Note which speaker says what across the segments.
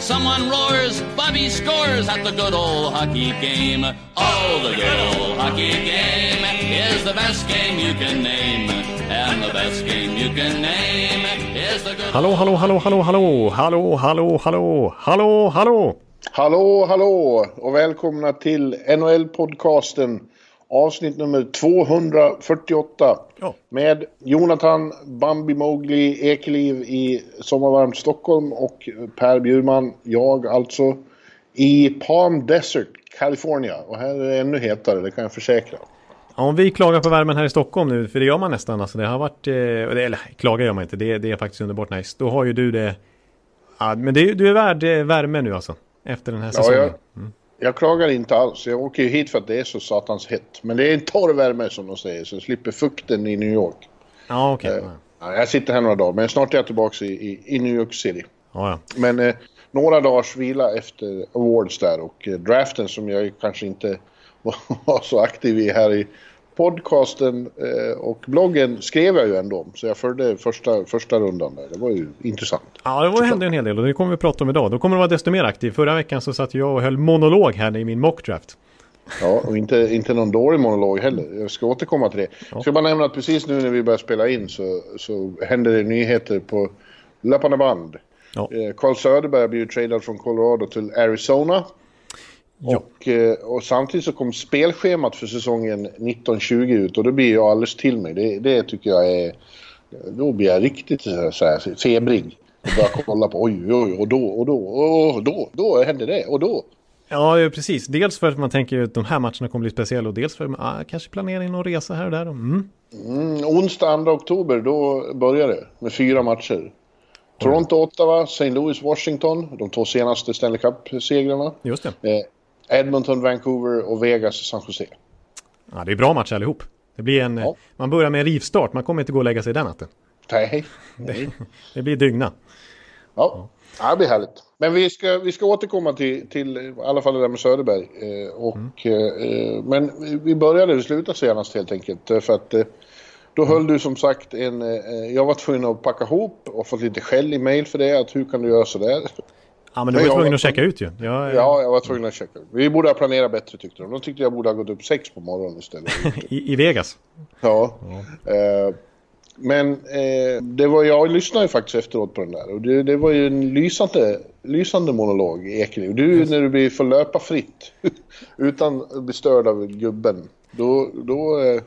Speaker 1: Someone roars, Bobby scores at the good old hockey game. Oh, the good old hockey game is the best game you can name. And the best game you can name is the good
Speaker 2: Hallå, hallå, hallå, hallå, hallå, hallå, hallå, hallå, hallå, hallå.
Speaker 3: Hallå, hallå och välkomna till NHL-podcasten avsnitt nummer 248.
Speaker 2: Ja.
Speaker 3: Med Jonathan Bambi Mowgli Ekeliv i sommarvarmt Stockholm och Per Bjurman, jag alltså, i Palm Desert, California. Och här är det ännu hetare, det kan jag försäkra.
Speaker 2: Ja, om vi klagar på värmen här i Stockholm nu, för det gör man nästan. Alltså, det har varit, eh, eller klagar gör man inte, det, det är faktiskt underbart nice. Då har ju du det, ja, men det, du är värd eh, värme nu alltså. Efter den här
Speaker 3: Ja,
Speaker 2: säsongen.
Speaker 3: jag, jag klagar inte alls. Jag åker ju hit för att det är så satans hett. Men det är en torr värme som de säger, så jag slipper fukten i New York.
Speaker 2: Ja, okej.
Speaker 3: Eh, Ja, jag sitter här några dagar, men snart är jag tillbaka i, i, i New York City.
Speaker 2: Ja, ja.
Speaker 3: Men eh, några dagars vila efter awards där och eh, draften som jag kanske inte var så aktiv i här i podcasten eh, och bloggen skrev jag ju ändå. Så jag följde första, första rundan där. Det var ju intressant.
Speaker 2: Ja, det var, hände en hel del och det kommer vi prata om idag. Då kommer du vara desto mer aktiv. Förra veckan så satt jag och höll monolog här i min mockdraft.
Speaker 3: Ja, och inte, inte någon dålig monolog heller. Jag ska återkomma till det. Jag ska bara nämna att precis nu när vi börjar spela in så, så händer det nyheter på löpande band.
Speaker 2: Ja.
Speaker 3: Eh, Carl Söderberg blir ju tradad från Colorado till Arizona.
Speaker 2: Ja.
Speaker 3: Och, eh, och samtidigt så kom spelschemat för säsongen 1920 ut och då blir jag alldeles till mig. Det, det tycker jag är... Då blir jag riktigt så så här, febrig. Och börjar kolla på oj, oj, och då, och då, och då, då hände det, och då.
Speaker 2: Ja, ja, precis. Dels för att man tänker att de här matcherna kommer bli speciella och dels för att man ah, kanske planerar in någon resa här och där. Mm.
Speaker 3: Mm, onsdag 2 oktober, då börjar det med fyra matcher. Toronto, Ottawa, St. Louis, Washington, de två senaste Stanley Cup-segrarna.
Speaker 2: Just det.
Speaker 3: Eh, Edmonton, Vancouver och Vegas, San Jose.
Speaker 2: Ja, det är bra match allihop. Det blir en,
Speaker 3: Ja.
Speaker 2: Man börjar med en rivstart. Man kommer inte gå och lägga sig den natten.
Speaker 3: Nej, nej.
Speaker 2: Det blir dygna.
Speaker 3: Ja, ja det blir härligt. Men vi ska, vi ska återkomma till, till i alla fall det där med Söderberg. Eh, och, eh, men vi började och slutade senast helt enkelt. eh, För att eh, då höll du som sagt en... Eh, jag var tvungen att packa ihop och fått lite skäll i mail för det. Att hur kan du göra sådär?
Speaker 2: Ja, men du var ju tvungen att checka ut ju. Jag,
Speaker 3: Ja, jag var tvungen att checka. Vi borde ha planerat bättre tyckte de. De tyckte jag borde ha gått upp sex på morgonen istället.
Speaker 2: i, I Vegas.
Speaker 3: Ja. Eh, men eh, det var, jag lyssnade ju faktiskt efteråt på den där och det, det var ju en lysande, lysande monolog i Ekeliv. Du när du blir får löpa fritt utan att bli störd av gubben, då, då, eh,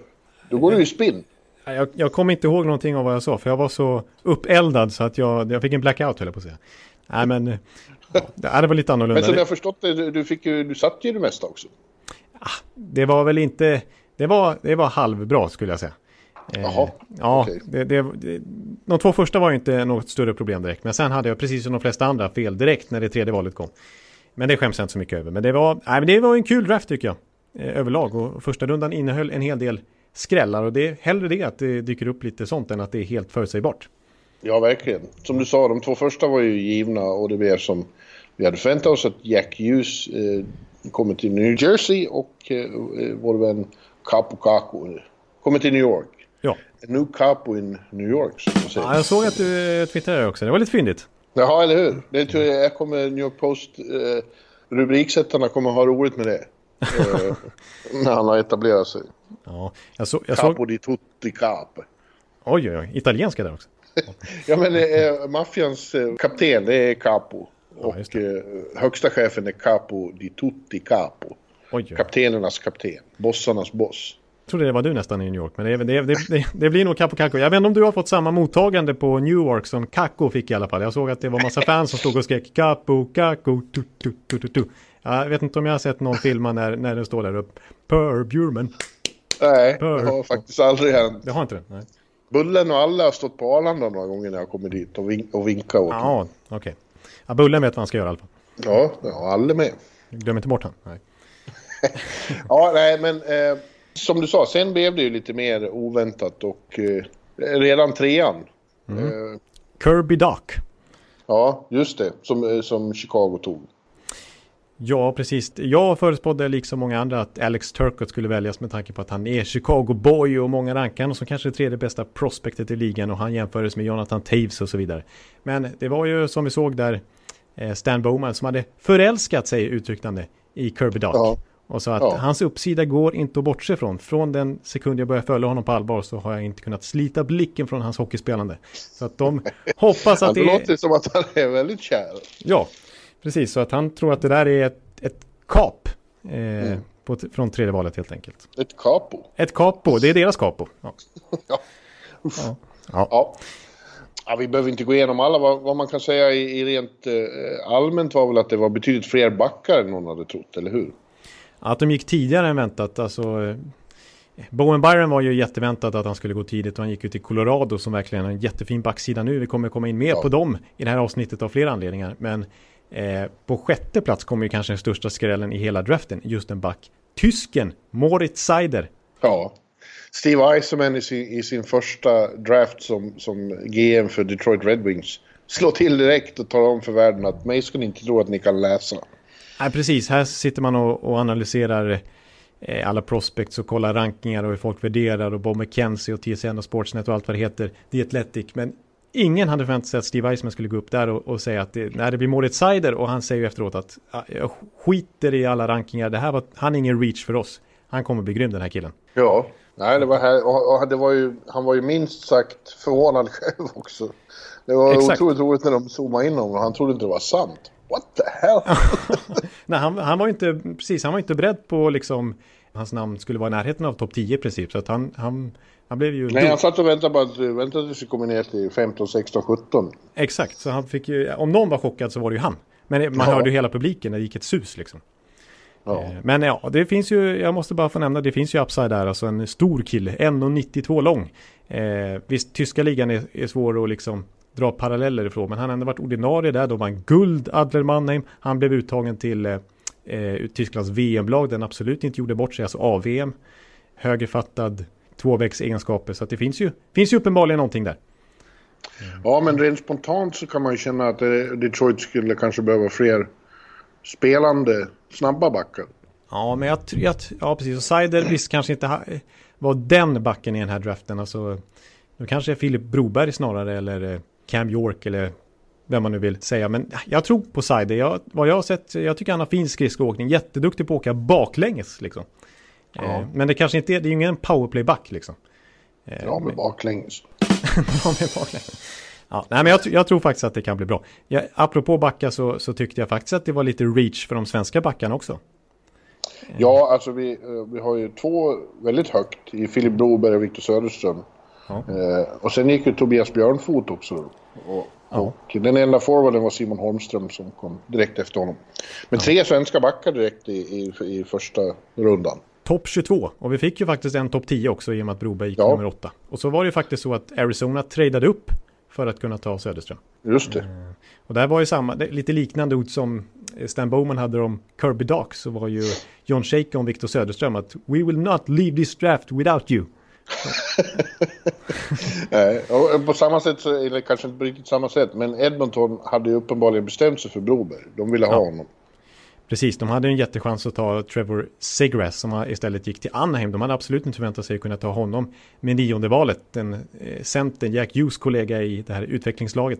Speaker 3: då går du i spinn.
Speaker 2: Ja, Jag, jag kommer inte ihåg någonting av vad jag sa för jag var så uppeldad så att jag, jag fick en blackout höll jag på att säga. Nej men, ja, det var lite annorlunda.
Speaker 3: Men som jag förstått det, du, fick ju, du satt ju det mesta också.
Speaker 2: det var väl inte, det var, det var halvbra skulle jag säga. Eh,
Speaker 3: Jaha,
Speaker 2: Ja,
Speaker 3: okej.
Speaker 2: det, det, det, de två första var ju inte något större problem direkt. Men sen hade jag precis som de flesta andra fel direkt när det tredje valet kom. Men det skäms jag inte så mycket över. Men det var, nej, men det var en kul draft tycker jag. Eh, överlag. Och första rundan innehöll en hel del skrällar. Och det är hellre det att det dyker upp lite sånt än att det är helt förutsägbart.
Speaker 3: Ja, verkligen. Som du sa, de två första var ju givna och det blev som vi hade förväntat oss att Jack Hughes eh, kommer till New Jersey och eh, vår vän Capo Caco eh, kommer till New York.
Speaker 2: Ja.
Speaker 3: New capo in New York, som man säger.
Speaker 2: ja, jag såg att du eh, twittrade också. Det var lite fyndigt.
Speaker 3: Jaha, eller hur? Det tror jag, jag kommer New York Post, eh, rubriksättarna kommer ha roligt med det. Eh, när han har etablerat sig.
Speaker 2: Ja, jag, så, jag.
Speaker 3: Capo di tutti capo.
Speaker 2: Oj, oj, oj. Italienska där också.
Speaker 3: Ja, men eh, maffians eh, kapten, det är Capo.
Speaker 2: Ja,
Speaker 3: och eh, högsta chefen är Capo di tutti capo.
Speaker 2: Oj, oj.
Speaker 3: Kaptenernas kapten. Bossarnas boss.
Speaker 2: Jag trodde det var du nästan i New York, men det, det, det, det, blir nog Capo Caco. Jag vet inte om du har fått samma mottagande på Newark som Caco fick i alla fall. Jag såg att det var massa fans som stod och skrek Capo Caco tu, tu, tu, tu, tu. Jag vet inte om jag har sett någon filma när, när den står där uppe. Per Bjurman.
Speaker 3: Nej,
Speaker 2: Hör.
Speaker 3: det har faktiskt aldrig hänt.
Speaker 2: Det har inte det? Nej.
Speaker 3: Bullen och alla har stått på Arlanda några gånger när jag kommer dit och, vink och vinkat åt.
Speaker 2: Ja, okej. Ja, Bullen vet vad han ska göra i alla fall.
Speaker 3: Ja, ja, alla med.
Speaker 2: Glöm inte bort han. Nej.
Speaker 3: Ja, nej, men eh, som du sa, sen blev det ju lite mer oväntat och eh, redan trean.
Speaker 2: Mm. Eh, Kirby Dock.
Speaker 3: Ja, just det. Som, eh, som Chicago tog.
Speaker 2: Ja, precis. Jag förutspådde liksom många andra att Alex Turcott skulle väljas med tanke på att han är Chicago boy och många rankar honom som kanske det tredje bästa prospektet i ligan och han jämfördes med Jonathan Taves och så vidare. Men det var ju som vi såg där Stan Bowman som hade förälskat sig uttryckte han det i Kirby Dock. Ja. Och sa att ja. hans uppsida går inte att bortse från. Från den sekund jag började följa honom på allvar så har jag inte kunnat slita blicken från hans hockeyspelande. Så att de hoppas att
Speaker 3: det... Det låter som att han är väldigt kär.
Speaker 2: Ja, precis. Så att han tror att det där är ett, ett kap. Eh, mm. på, från tredje valet helt enkelt.
Speaker 3: Ett capo?
Speaker 2: Ett capo, det är deras capo. Ja.
Speaker 3: ja. ja. Ja. Vi behöver inte gå igenom alla. Vad, vad man kan säga i, i rent eh, allmänt var väl att det var betydligt fler backar än någon hade trott, eller hur?
Speaker 2: Att de gick tidigare än väntat, alltså eh, Bowen Byron var ju jätteväntat att han skulle gå tidigt och han gick ut i Colorado som verkligen är en jättefin backsida nu. Vi kommer komma in mer ja. på dem i det här avsnittet av flera anledningar. Men eh, på sjätte plats kommer ju kanske den största skrällen i hela draften, just en back. Tysken, Moritz Seider.
Speaker 3: Ja, Steve Eisenman i sin, i sin första draft som, som GM för Detroit Red Wings slår till direkt och talar om för världen att mig ska ni inte tro att ni kan läsa.
Speaker 2: Nej, precis. Här sitter man och, och analyserar eh, alla prospects och kollar rankingar och hur folk värderar och Bob McKenzie och TSN och Sportsnet och allt vad det heter. The Athletic. Men ingen hade förväntat sig att Steve Eisman skulle gå upp där och, och säga att det, nej, det blir Moritz Seider och han säger ju efteråt att jag skiter i alla rankingar. Det här var, han är ingen reach för oss. Han kommer bli grym den här killen.
Speaker 3: Ja, nej det var här och, det var ju, han var ju minst sagt förvånad själv också. Det var Exakt. otroligt roligt när de zoomade in honom och han trodde inte det var sant. What the hell?
Speaker 2: Nej, han, han var inte, precis, han var inte beredd på liksom, hans namn skulle vara i närheten av topp 10 i princip. Så att han, han, han blev ju...
Speaker 3: Nej, han satt och väntade på att, väntade tills vi kom ner till 15, 16, 17.
Speaker 2: Exakt, så han fick ju, om någon var chockad så var det ju han. Men man ja. hörde ju hela publiken det gick ett sus liksom. Ja. Eh, men ja, det finns ju, jag måste bara få nämna, det finns ju upside där, alltså en stor kille, 1,92 lång. Eh, visst, tyska ligan är, är svår att liksom dra paralleller ifrån. Men han har ändå varit ordinarie där. Då var han guld, Adler Mannheim. Han blev uttagen till eh, eh Tysklands VM-lag. Den absolut inte gjorde bort sig, alltså AVM. Högerfattad, tvåvägsegenskaper. Så att det finns ju, finns ju uppenbarligen någonting där.
Speaker 3: Ja, men rent spontant så kan man ju känna att Detroit skulle kanske behöva fler spelande, snabba backar.
Speaker 2: Ja, men jag tror att, ja precis, och Seider visst kanske inte var den backen i den här draften. Alltså, då kanske är Filip Broberg snarare eller eh, Cam York eller vem man nu vill säga. Men jag tror på Seider. Jag, vad jag har sett, jag tycker han har fin skridskoåkning. Jätteduktig på att åka baklänges liksom. Ja. Eh, men det kanske inte är, det är ju ingen powerplay-back liksom.
Speaker 3: Eh, bra med baklänges.
Speaker 2: bra med baklänges. Ja, nej, men jag, jag, tror faktiskt att det kan bli bra. Jag, apropå backa så, så tyckte jag faktiskt att det var lite reach för de svenska backarna också.
Speaker 3: Ja, alltså vi, eh, vi har ju två väldigt högt i Filip Broberg och Viktor Söderström. Ja. Eh, och sen gick ju Tobias Björnfot också. Och, ja. och den enda forwarden var Simon Holmström som kom direkt efter honom. Men ja. tre svenska backar direkt i, i, i första rundan.
Speaker 2: Topp 22 och vi fick ju faktiskt en topp 10 också i och med att Broberg gick nummer 8. Och så var det ju faktiskt så att Arizona tradade upp för att kunna ta Söderström.
Speaker 3: Just det. Eh,
Speaker 2: och där var ju samma, lite liknande ord som Stan Bowman hade om Kirby Dock så var ju John Shaker om Victor Söderström att We will not leave this draft without you.
Speaker 3: Nej, och på samma sätt, eller kanske inte på riktigt samma sätt, men Edmonton hade ju uppenbarligen bestämt sig för Broberg. De ville ha honom.
Speaker 2: Precis, de hade en jättechans att ta Trevor Segrass som istället gick till Anaheim. De hade absolut inte förväntat sig att kunna ta honom med nionde valet. Den eh, centern, Jack Hughes kollega i det här utvecklingslaget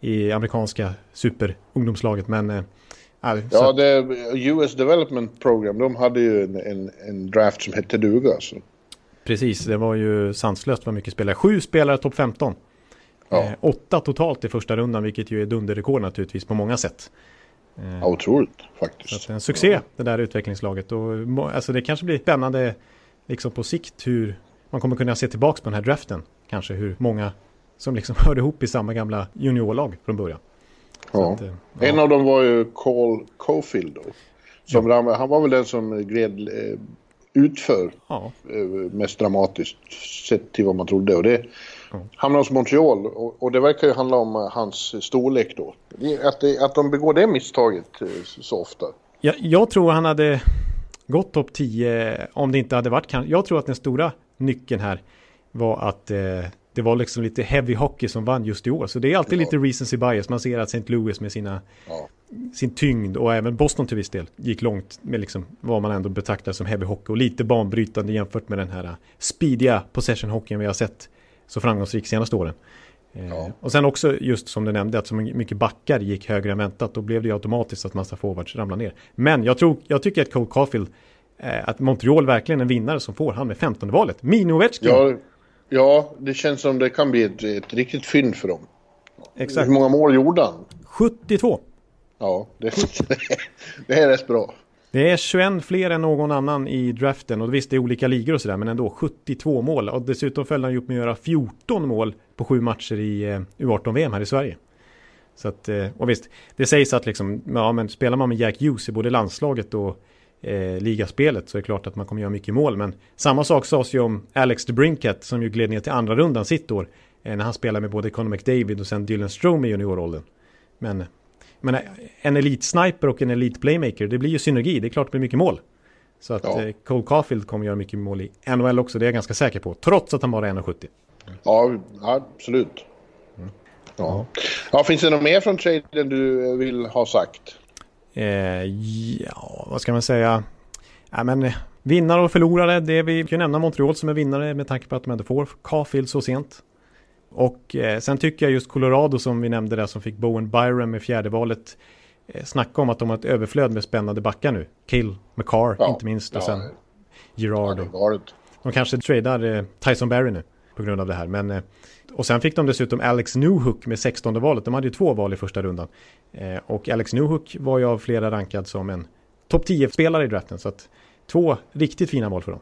Speaker 2: i amerikanska superungdomslaget. Men äh,
Speaker 3: Ja, det US Development Program, de hade ju en, en, en draft som hette duga. Så.
Speaker 2: Precis, det var ju sanslöst vad mycket spelare. Sju spelare topp 15. Ja. Eh, åtta totalt i första rundan, vilket ju är dunderrekord naturligtvis på många sätt.
Speaker 3: Eh, ja, otroligt faktiskt.
Speaker 2: En succé, det där utvecklingslaget. Och, alltså, det kanske blir spännande liksom på sikt hur man kommer kunna se tillbaka på den här draften. Kanske hur många som liksom hörde ihop i samma gamla juniorlag från början.
Speaker 3: Ja. Att, eh, ja. En av dem var ju Cole Cofield då. Som ja. Han var väl den som gled eh, utför ja. Eh, mest dramatiskt sett till vad man trodde. Och det hamnar hos Montreal och, och, det verkar ju handla om hans storlek då. Att, det, att de begår det misstaget eh, så ofta.
Speaker 2: Ja, jag tror han hade gått topp 10 om det inte hade varit Jag tror att den stora nyckeln här var att eh, det var liksom lite heavy hockey som vann just i år. Så det är alltid ja. lite recency bias. Man ser att St. Louis med sina, ja. sin tyngd och även Boston till viss del gick långt med liksom vad man ändå betraktar som heavy hockey och lite banbrytande jämfört med den här speediga possession hockeyn vi har sett så framgångsrik senaste åren. Eh, ja. Och sen också just som du nämnde att så mycket backar gick högre än väntat. Då blev det ju automatiskt att massa forwards ramlar ner. Men jag, tror, jag tycker att Cole Caulfield, eh, att Montreal verkligen är en vinnare som får han med 15 valet. Ovechkin.
Speaker 3: Ja, ja, det känns som det kan bli ett, ett riktigt fynd för dem.
Speaker 2: Exakt.
Speaker 3: Hur många mål gjorde han?
Speaker 2: 72.
Speaker 3: Ja, det, det är rätt bra.
Speaker 2: Det är 21 fler än någon annan i draften och visst det är olika ligor och sådär men ändå 72 mål och dessutom följde han ju upp med att göra 14 mål på sju matcher i eh, U18-VM här i Sverige. Så att, eh, och visst, det sägs att liksom, ja men spelar man med Jack Hughes i både landslaget och eh, ligaspelet så är det klart att man kommer göra mycket mål. Men samma sak sades ju om Alex DeBrinket som ju gled ner till andra rundan sitt år. Eh, när han spelade med både Conor McDavid och sen Dylan Strome i junioråldern. Men men en elitsniper och en elitplaymaker, det blir ju synergi. Det är klart det blir mycket mål. Så att ja. Eh, Cole Caulfield kommer göra mycket mål i NHL också, det är jag ganska säker på. Trots att han bara är 1,70.
Speaker 3: Ja, absolut. Mm. Ja. ja, finns det något mer från traden du vill ha sagt?
Speaker 2: Eh, ja, vad ska man säga? Ja, men, eh, vinnare och förlorare, det vi kan nämna Montreal som är vinnare med tanke på att de ändå får Caulfield så sent. Och eh, sen tycker jag just Colorado som vi nämnde där som fick Bowen Byron med fjärde valet. Eh, snacka om att de har ett överflöd med spännande backar nu. Kill, McCarr ja, inte minst och ja, sen Girard. Ja, de kanske tradar eh, Tyson Berry nu på grund av det här. Men, eh, och sen fick de dessutom Alex Newhook med 16 valet. De hade ju två val i första rundan. Eh, och Alex Newhook var ju av flera rankad som en topp 10-spelare i draften. Så att två riktigt fina val för dem.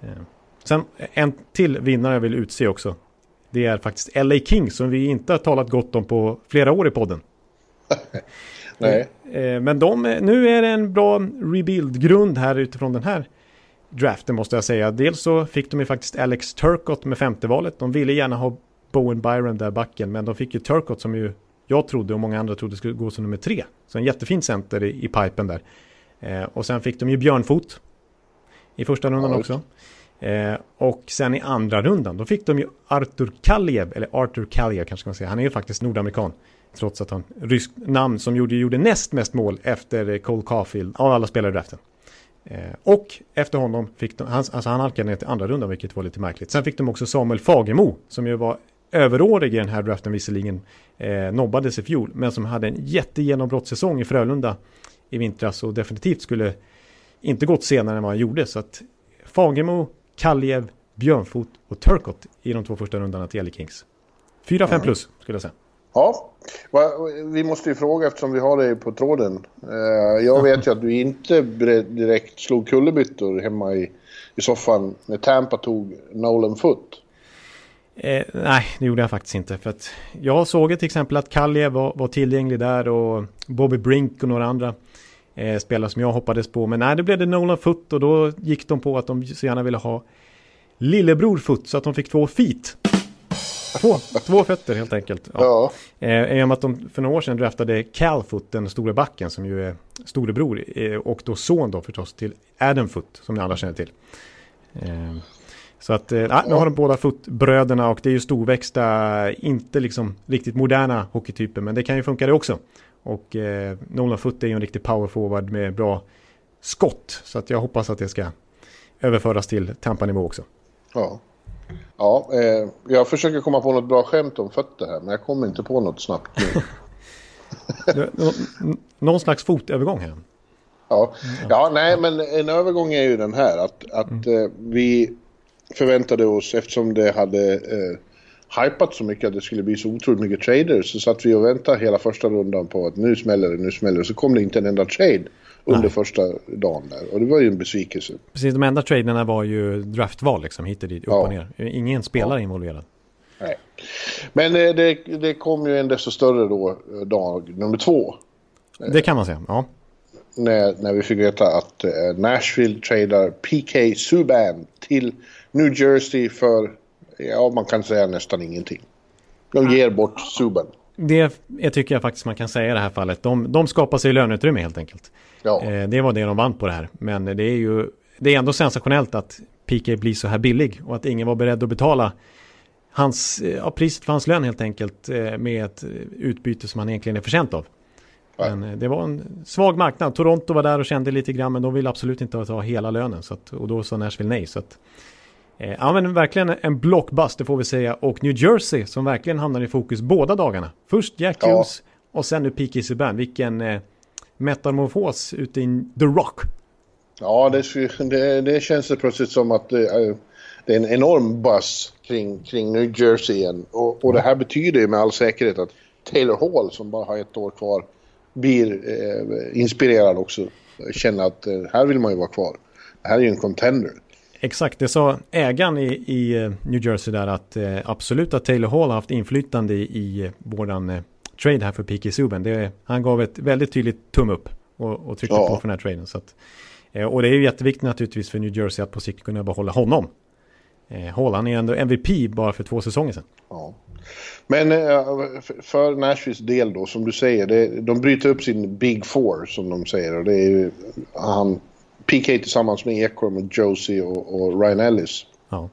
Speaker 2: Eh, sen en till vinnare jag vill utse också. Det är faktiskt LA Kings som vi inte har talat gott om på flera år i podden.
Speaker 3: Nej.
Speaker 2: Eh, men de, nu är det en bra rebuild-grund här utifrån den här draften måste jag säga. Dels så fick de ju faktiskt Alex Turcott med femte valet. De ville gärna ha Bowen Byron där backen, men de fick ju Turcott som ju jag trodde och många andra trodde skulle gå som nummer tre. Så en jättefin center i, i pipen där. Eh, och sen fick de ju Björnfot i första rundan ja, också. Eh, och sen i andra rundan, då fick de ju Artur Kaliev, eller Artur Kaliev kanske man säga. Han är ju faktiskt nordamerikan. Trots att han rysk namn som gjorde, gjorde näst mest mål efter Cole Caulfield av alla spelare i draften. Eh, och efter honom fick de, han, alltså han halkade ner till andra rundan vilket var lite märkligt. Sen fick de också Samuel Fagemo som ju var överårig i den här draften visserligen. Eh, nobbades i fjol men som hade en jättegenombrottssäsong i Frölunda i vintras och definitivt skulle inte gått senare än vad han gjorde. Så att Fagemo Kaljev, Björnfot och Turcott i de två första rundorna till Jelly Kings. 4-5 mm. plus skulle jag säga.
Speaker 3: Ja, vi måste ju fråga eftersom vi har dig på tråden. Eh, jag vet ju att du inte direkt slog kullerbyttor hemma i, i soffan när Tampa tog Nolan Foot.
Speaker 2: Eh, nej, det gjorde jag faktiskt inte. För att jag såg till exempel att Kaljev var, var tillgänglig där och Bobby Brink och några andra eh, spelare som jag hoppades på. Men nej, det blev det Nolan Foot och då gick de på att de så gärna ville ha lillebror Foot så att de fick två feet. Två, två fötter helt enkelt. Ja. ja. Eh, I och med att de för några år sedan draftade Cal Foot, den store backen som ju är storebror eh, och då son då förstås till Adam Foot som ni alla känner till. Eh, så att, eh, nu har de båda Foot-bröderna och det är ju storväxta, inte liksom riktigt moderna hockeytyper men det kan ju funka det också. Och eh, Nolan Foot är ju en riktig power forward med bra skott. Så att jag hoppas att det ska överföras till Tampa-nivå också.
Speaker 3: Ja. Ja, eh, jag försöker komma på något bra skämt om fötter här, men jag kommer inte på något snabbt nu.
Speaker 2: Någon slags fotövergång här.
Speaker 3: Ja. ja, nej, men en övergång är ju den här att, att mm. eh, vi förväntade oss, eftersom det hade eh, hypat så mycket att det skulle bli så otroligt mycket traders så satt vi och väntade hela första rundan på att nu smäller det, nu smäller det. Så kom det inte en enda trade under Nej. första dagen där. Och det var ju en besvikelse.
Speaker 2: Precis, de enda traderna var ju draftval liksom hit och dit, upp ja. och ner. Ingen spelare ja. involverad.
Speaker 3: Nej. Men eh, det, det kom ju en desto större då, eh, dag nummer två.
Speaker 2: Det kan man säga, ja.
Speaker 3: När, när vi fick veta att eh, Nashville tradar PK Subban till New Jersey för ja, man kan säga nästan ingenting. De ger bort Subban.
Speaker 2: Det jag tycker jag faktiskt man kan säga i det här fallet. De, de skapar sig löneutrymme helt enkelt. Ja. Eh, det var det de vann på det här. Men det är ju det är ändå sensationellt att PK blir så här billig och att ingen var beredd att betala hans, ja, priset för hans lön helt enkelt med ett utbyte som han egentligen är förtjänt av. Men det var en svag marknad. Toronto var där och kände lite grann men de ville absolut inte ta hela lönen. Så att, och då sa Nashville nej. Så att, eh, ja men verkligen en blockbuster får vi säga. Och New Jersey som verkligen hamnar i fokus båda dagarna. Först Jack Hughes ja. och sen nu P.K. Subban. Vilken eh, metamorfos ute i The Rock.
Speaker 3: Ja, det, det, det känns det plötsligt som att det, eh, det är en enorm buzz kring, kring New Jersey igen. Och, och det här betyder ju med all säkerhet att Taylor Hall som bara har ett år kvar blir eh, inspirerad också. Känner att eh, här vill man ju vara kvar. Det här är ju en contender.
Speaker 2: Exakt, det sa ägaren i, i eh, New Jersey där att eh, absolut att Taylor Hall har haft inflytande i, i eh, våran eh, trade här för P.K. Subban. Det, han gav ett väldigt tydligt tum upp och, och tryckte ja. på för den här traden. Så att, eh, och det är ju jätteviktigt naturligtvis för New Jersey att på sikt kunna behålla honom. Eh, Hall, han är ändå MVP bara för två säsonger sedan.
Speaker 3: Ja. Men eh, för Nashvilles del då, som du säger, det, de bryter upp sin Big Four som de säger. Och det är ju han, PK tillsammans med Ekholm och Josie och, och Ryan Ellis. Ja.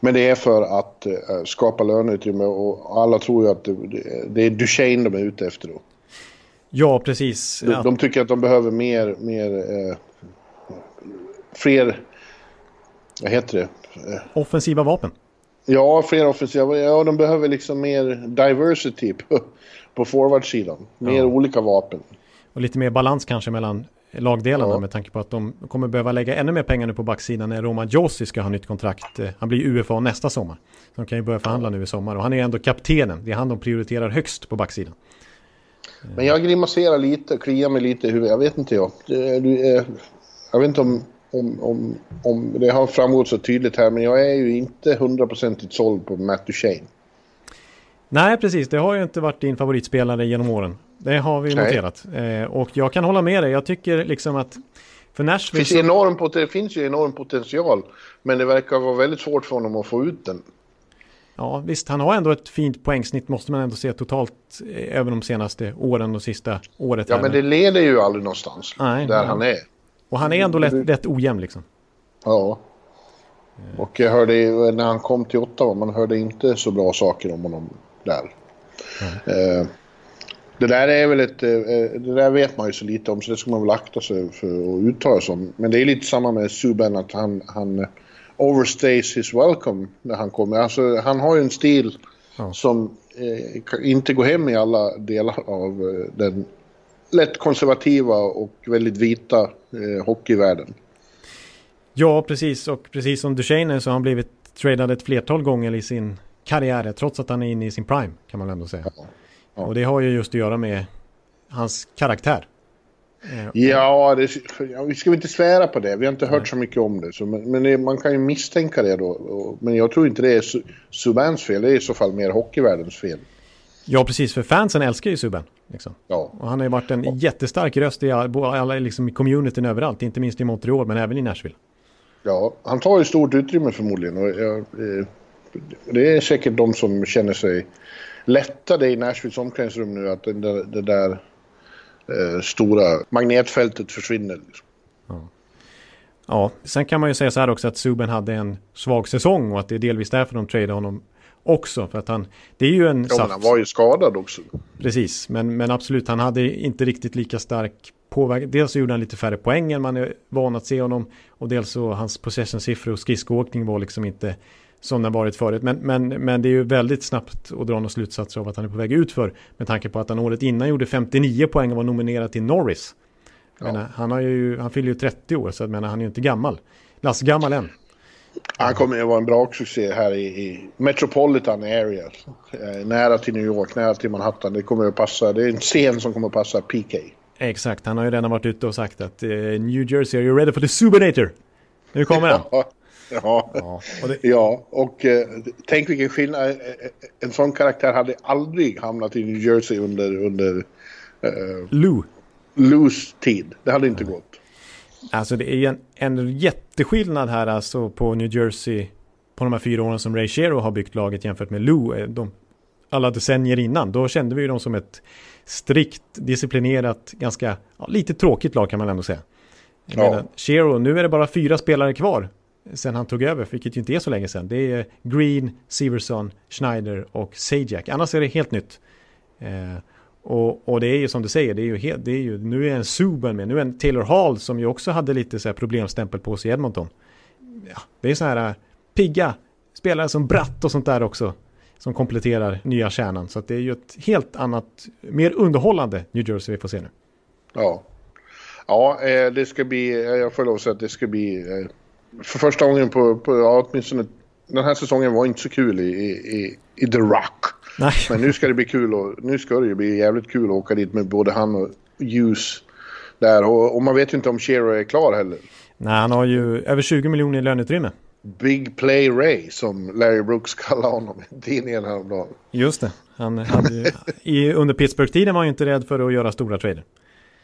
Speaker 3: Men det är för att uh, skapa löneutrymme och alla tror ju att det, det är Duchene de är ute efter då.
Speaker 2: Ja, precis.
Speaker 3: De, de tycker att de behöver mer, mer uh, fler, vad heter det?
Speaker 2: Offensiva vapen.
Speaker 3: Ja, fler offensiva. Ja, de behöver liksom mer diversity på, på forwardsidan. Mer ja. olika vapen.
Speaker 2: Och lite mer balans kanske mellan lagdelarna ja. med tanke på att de kommer behöva lägga ännu mer pengar nu på backsidan när Roman Josi ska ha nytt kontrakt. Eh, han blir UFA nästa sommar. Så de kan ju börja förhandla nu i sommar och han är ändå kaptenen. Det är han de prioriterar högst på backsidan.
Speaker 3: Men jag grimaserar lite, kliar mig lite i huvudet. Jag vet inte jag. Jag vet inte om om, om, om det har framgått så tydligt här, men jag är ju inte hundraprocentigt såld på Matt Duchene.
Speaker 2: Nej, precis. Det har ju inte varit din favoritspelare genom åren. Det har vi Nej. noterat. Eh, och jag kan hålla med dig. Jag tycker liksom att för Nashville...
Speaker 3: Finns, enorm, det finns ju enorm potential, men det verkar vara väldigt svårt för honom att få ut den.
Speaker 2: Ja, visst, han har ändå ett fint poängsnitt måste man ändå se totalt eh, över de senaste åren och sista året.
Speaker 3: Ja, här. men det leder ju aldrig någonstans Nej, där ja. han är.
Speaker 2: Och han är ändå lätt, lätt ojämn liksom.
Speaker 3: Ja. Och jag hörde när han kom till Ottawa, man hörde inte så bra saker om honom där. Mm. Det där är väl ett, eh, det där vet man ju så lite om så det ska man väl akta sig för att uttala sig om. Men det är lite samma med Subban att han, han overstays his welcome när han kommer. Alltså han har ju en stil ja. som eh, inte går hem i alla delar av eh, den lätt konservativa och väldigt vita eh, hockeyvärlden.
Speaker 2: Ja, precis. Och precis som Duchene så har han blivit tradad ett flertal gånger i sin karriär. Trots att han är inne i sin prime kan man ändå säga. Ja. Ja. Och det har ju just att göra med hans karaktär.
Speaker 3: Eh, ja, det, vi ska inte svära på det. Vi har inte hört Nej. så mycket om det. Så, men, men det, man kan ju misstänka det då. men jag tror inte det är Subans fel. Det är i så fall mer hockeyvärldens fel.
Speaker 2: Ja, precis. För fansen älskar ju Subban. Liksom. Ja. Och han har ju varit en ja. jättestark röst i alla, liksom, i communityn överallt. Inte minst i Montreal, men även i Nashville.
Speaker 3: Ja, han tar ju stort utrymme förmodligen. Och, ja, det är säkert de som känner sig lättade i Nashvilles omklädningsrum nu. Att det där, det där eh, stora magnetfältet försvinner. Liksom.
Speaker 2: Ja. ja, sen kan man ju säga så här också att Subban hade en svag säsong och att det är delvis därför de tradade honom också. För att han, det är ju en
Speaker 3: ja, men han var ju skadad också.
Speaker 2: Precis, men, men absolut, han hade inte riktigt lika stark påverkan. Dels så gjorde han lite färre poäng än man är van att se honom. Och dels så hans possession-siffror och skridskoåkning var liksom inte som den varit förut. Men, men, men det är ju väldigt snabbt att dra några slutsatser av att han är på väg ut för. Med tanke på att han året innan gjorde 59 poäng och var nominerad till Norris. Ja. Menar, han, har ju, han fyller ju 30 år så jag menar, han är ju inte gammal. Lass gammal än.
Speaker 3: Han kommer att vara en bra succé här i, i Metropolitan Area. Eh, nära till New York, nära till Manhattan. Det kommer att passa. Det är en scen som kommer att passa PK.
Speaker 2: Exakt, han har ju redan varit ute och sagt att uh, New Jersey, are you ready for the Subinator? Nu kommer han.
Speaker 3: Ja, ja. ja. Och, det... ja, och uh, tänk vilken skillnad. En sån karaktär hade aldrig hamnat i New Jersey under, under
Speaker 2: uh, Lou.
Speaker 3: Lou's tid. Det hade inte gått.
Speaker 2: Alltså det är en, en jätteskillnad här alltså på New Jersey på de här fyra åren som Ray Shero har byggt laget jämfört med Lou. Eh, de, alla decennier innan. Då kände vi dem som ett strikt, disciplinerat, ganska ja, lite tråkigt lag kan man ändå säga. Ja. Shero, nu är det bara fyra spelare kvar sen han tog över, vilket ju inte är så länge sedan. Det är Green, Severson, Schneider och Sajak. Annars är det helt nytt. Eh, och, och, det är ju som du säger, det är ju, helt, det är ju nu är en Subban med, nu är en Taylor Hall som ju också hade lite så här problemstämpel på sig i Edmonton. Ja, det är så här eh, pigga spelare som Bratt och sånt där också som kompletterar nya kärnan. Så det är ju ett helt annat, mer underhållande New Jersey vi får se nu.
Speaker 3: Ja, ja eh, det ska bli, eh, jag får lov att säga att det ska bli för första gången på, på ja, åtminstone den här säsongen var inte så kul i, i, i The Rock. Nej. Men nu ska det bli kul och nu ska det ju bli jävligt kul att åka dit med både han och Hughes där. Och, och man vet ju inte om Shero är klar heller.
Speaker 2: Nej, han har ju över 20 miljoner i löneutrymme.
Speaker 3: Big Play Ray som Larry Brooks kallade honom i tidningen häromdagen.
Speaker 2: Just det. Han hade, i, under Pittsburgh-tiden var han ju inte rädd för att göra stora trader.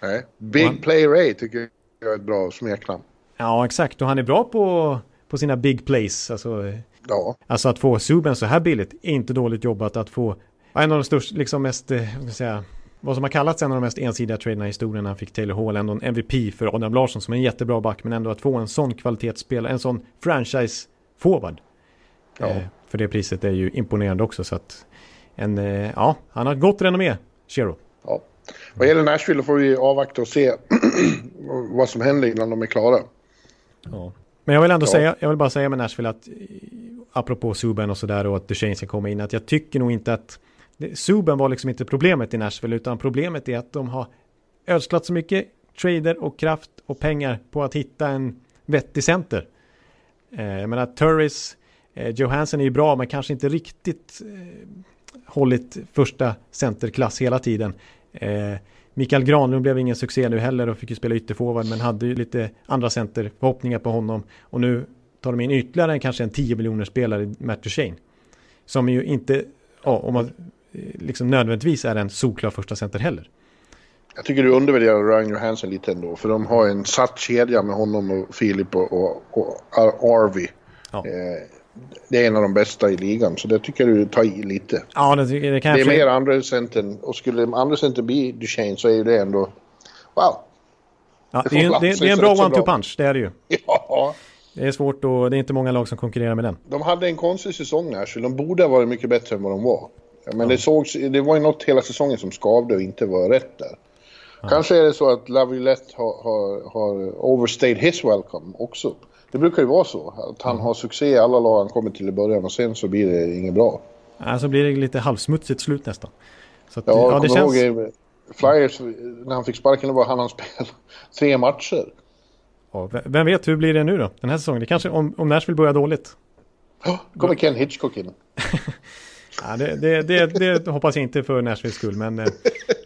Speaker 3: Nej, Big han, Play Ray tycker jag är ett bra smeknamn.
Speaker 2: Ja, exakt. Och han är bra på, på sina big plays. Alltså, ja. alltså att få Subban så här billigt, inte dåligt jobbat att få en av de största, liksom mest, eh, vad ska jag säga, vad som har kallats en av de mest ensidiga traderna i historien. Han fick Taylor Hall ändå en MVP för Adam Larsson som är en jättebra back. Men ändå att få en sån kvalitetsspelare, en sån franchise-forward. Ja. Eh, för det priset är ju imponerande också. Så att en, eh, ja, han har ett gott renommé, Shero.
Speaker 3: Ja. Vad gäller Nashville får vi avvakta och se vad som händer innan de är klara.
Speaker 2: Ja. Men jag vill ändå ja. säga, jag vill bara säga med Nashville att apropå Subban och sådär och att Duchene ska komma in, att jag tycker nog inte att Subban var liksom inte problemet i Nashville, utan problemet är att de har ödslat så mycket trader och kraft och pengar på att hitta en vettig center. Eh, jag menar, Turris, eh, Johansson är ju bra, men kanske inte riktigt eh, hållit första centerklass hela tiden. Eh, Mikael Granlund blev ingen succé nu heller och fick ju spela ytterforward men hade ju lite andra center, förhoppningar på honom. Och nu tar de in ytterligare kanske en 10 miljoner spelare, Matt Duchene. Som ju inte, ja, om man eh, liksom nödvändigtvis är en solklar första center heller.
Speaker 3: Jag tycker du undervärderar Ryan Johansson lite ändå. För de har en satt kedja med honom och Filip och, och, och Arvi. Ja. Eh, det är en av de bästa i ligan, så det tycker du tar i lite.
Speaker 2: Ja, det, det kan
Speaker 3: Det är mer andra center, och skulle andra center bli Duchene så är ju det ändå... Wow!
Speaker 2: Ja, det, är, det, det är en bra one-two punch, det är det ju. Ja. Det är svårt och det är inte många lag som konkurrerar med den.
Speaker 3: De hade en konstig säsong här, så de borde ha varit mycket bättre än vad de var. Men ja. det, sågs, det var ju något hela säsongen som skavde och inte var rätt där. Ja. Kanske är det så att Laviolette har, har, har overstayed his welcome också. Det brukar ju vara så. Att han har succé i alla lag han kommer till i början och sen så blir det inget bra.
Speaker 2: Så blir det lite halvsmutsigt slut nästan.
Speaker 3: Så att, ja, ja det känns... ihåg Flyers när han fick sparken, var han han spel tre matcher.
Speaker 2: Ja, vem vet, hur blir det nu då? Den här säsongen? Det kanske, om, om Nashville börjar dåligt.
Speaker 3: Ja, kommer Ken Hitchcock in.
Speaker 2: ja, det, det, det, det, hoppas jag inte för Nashvilles skull, men, eh,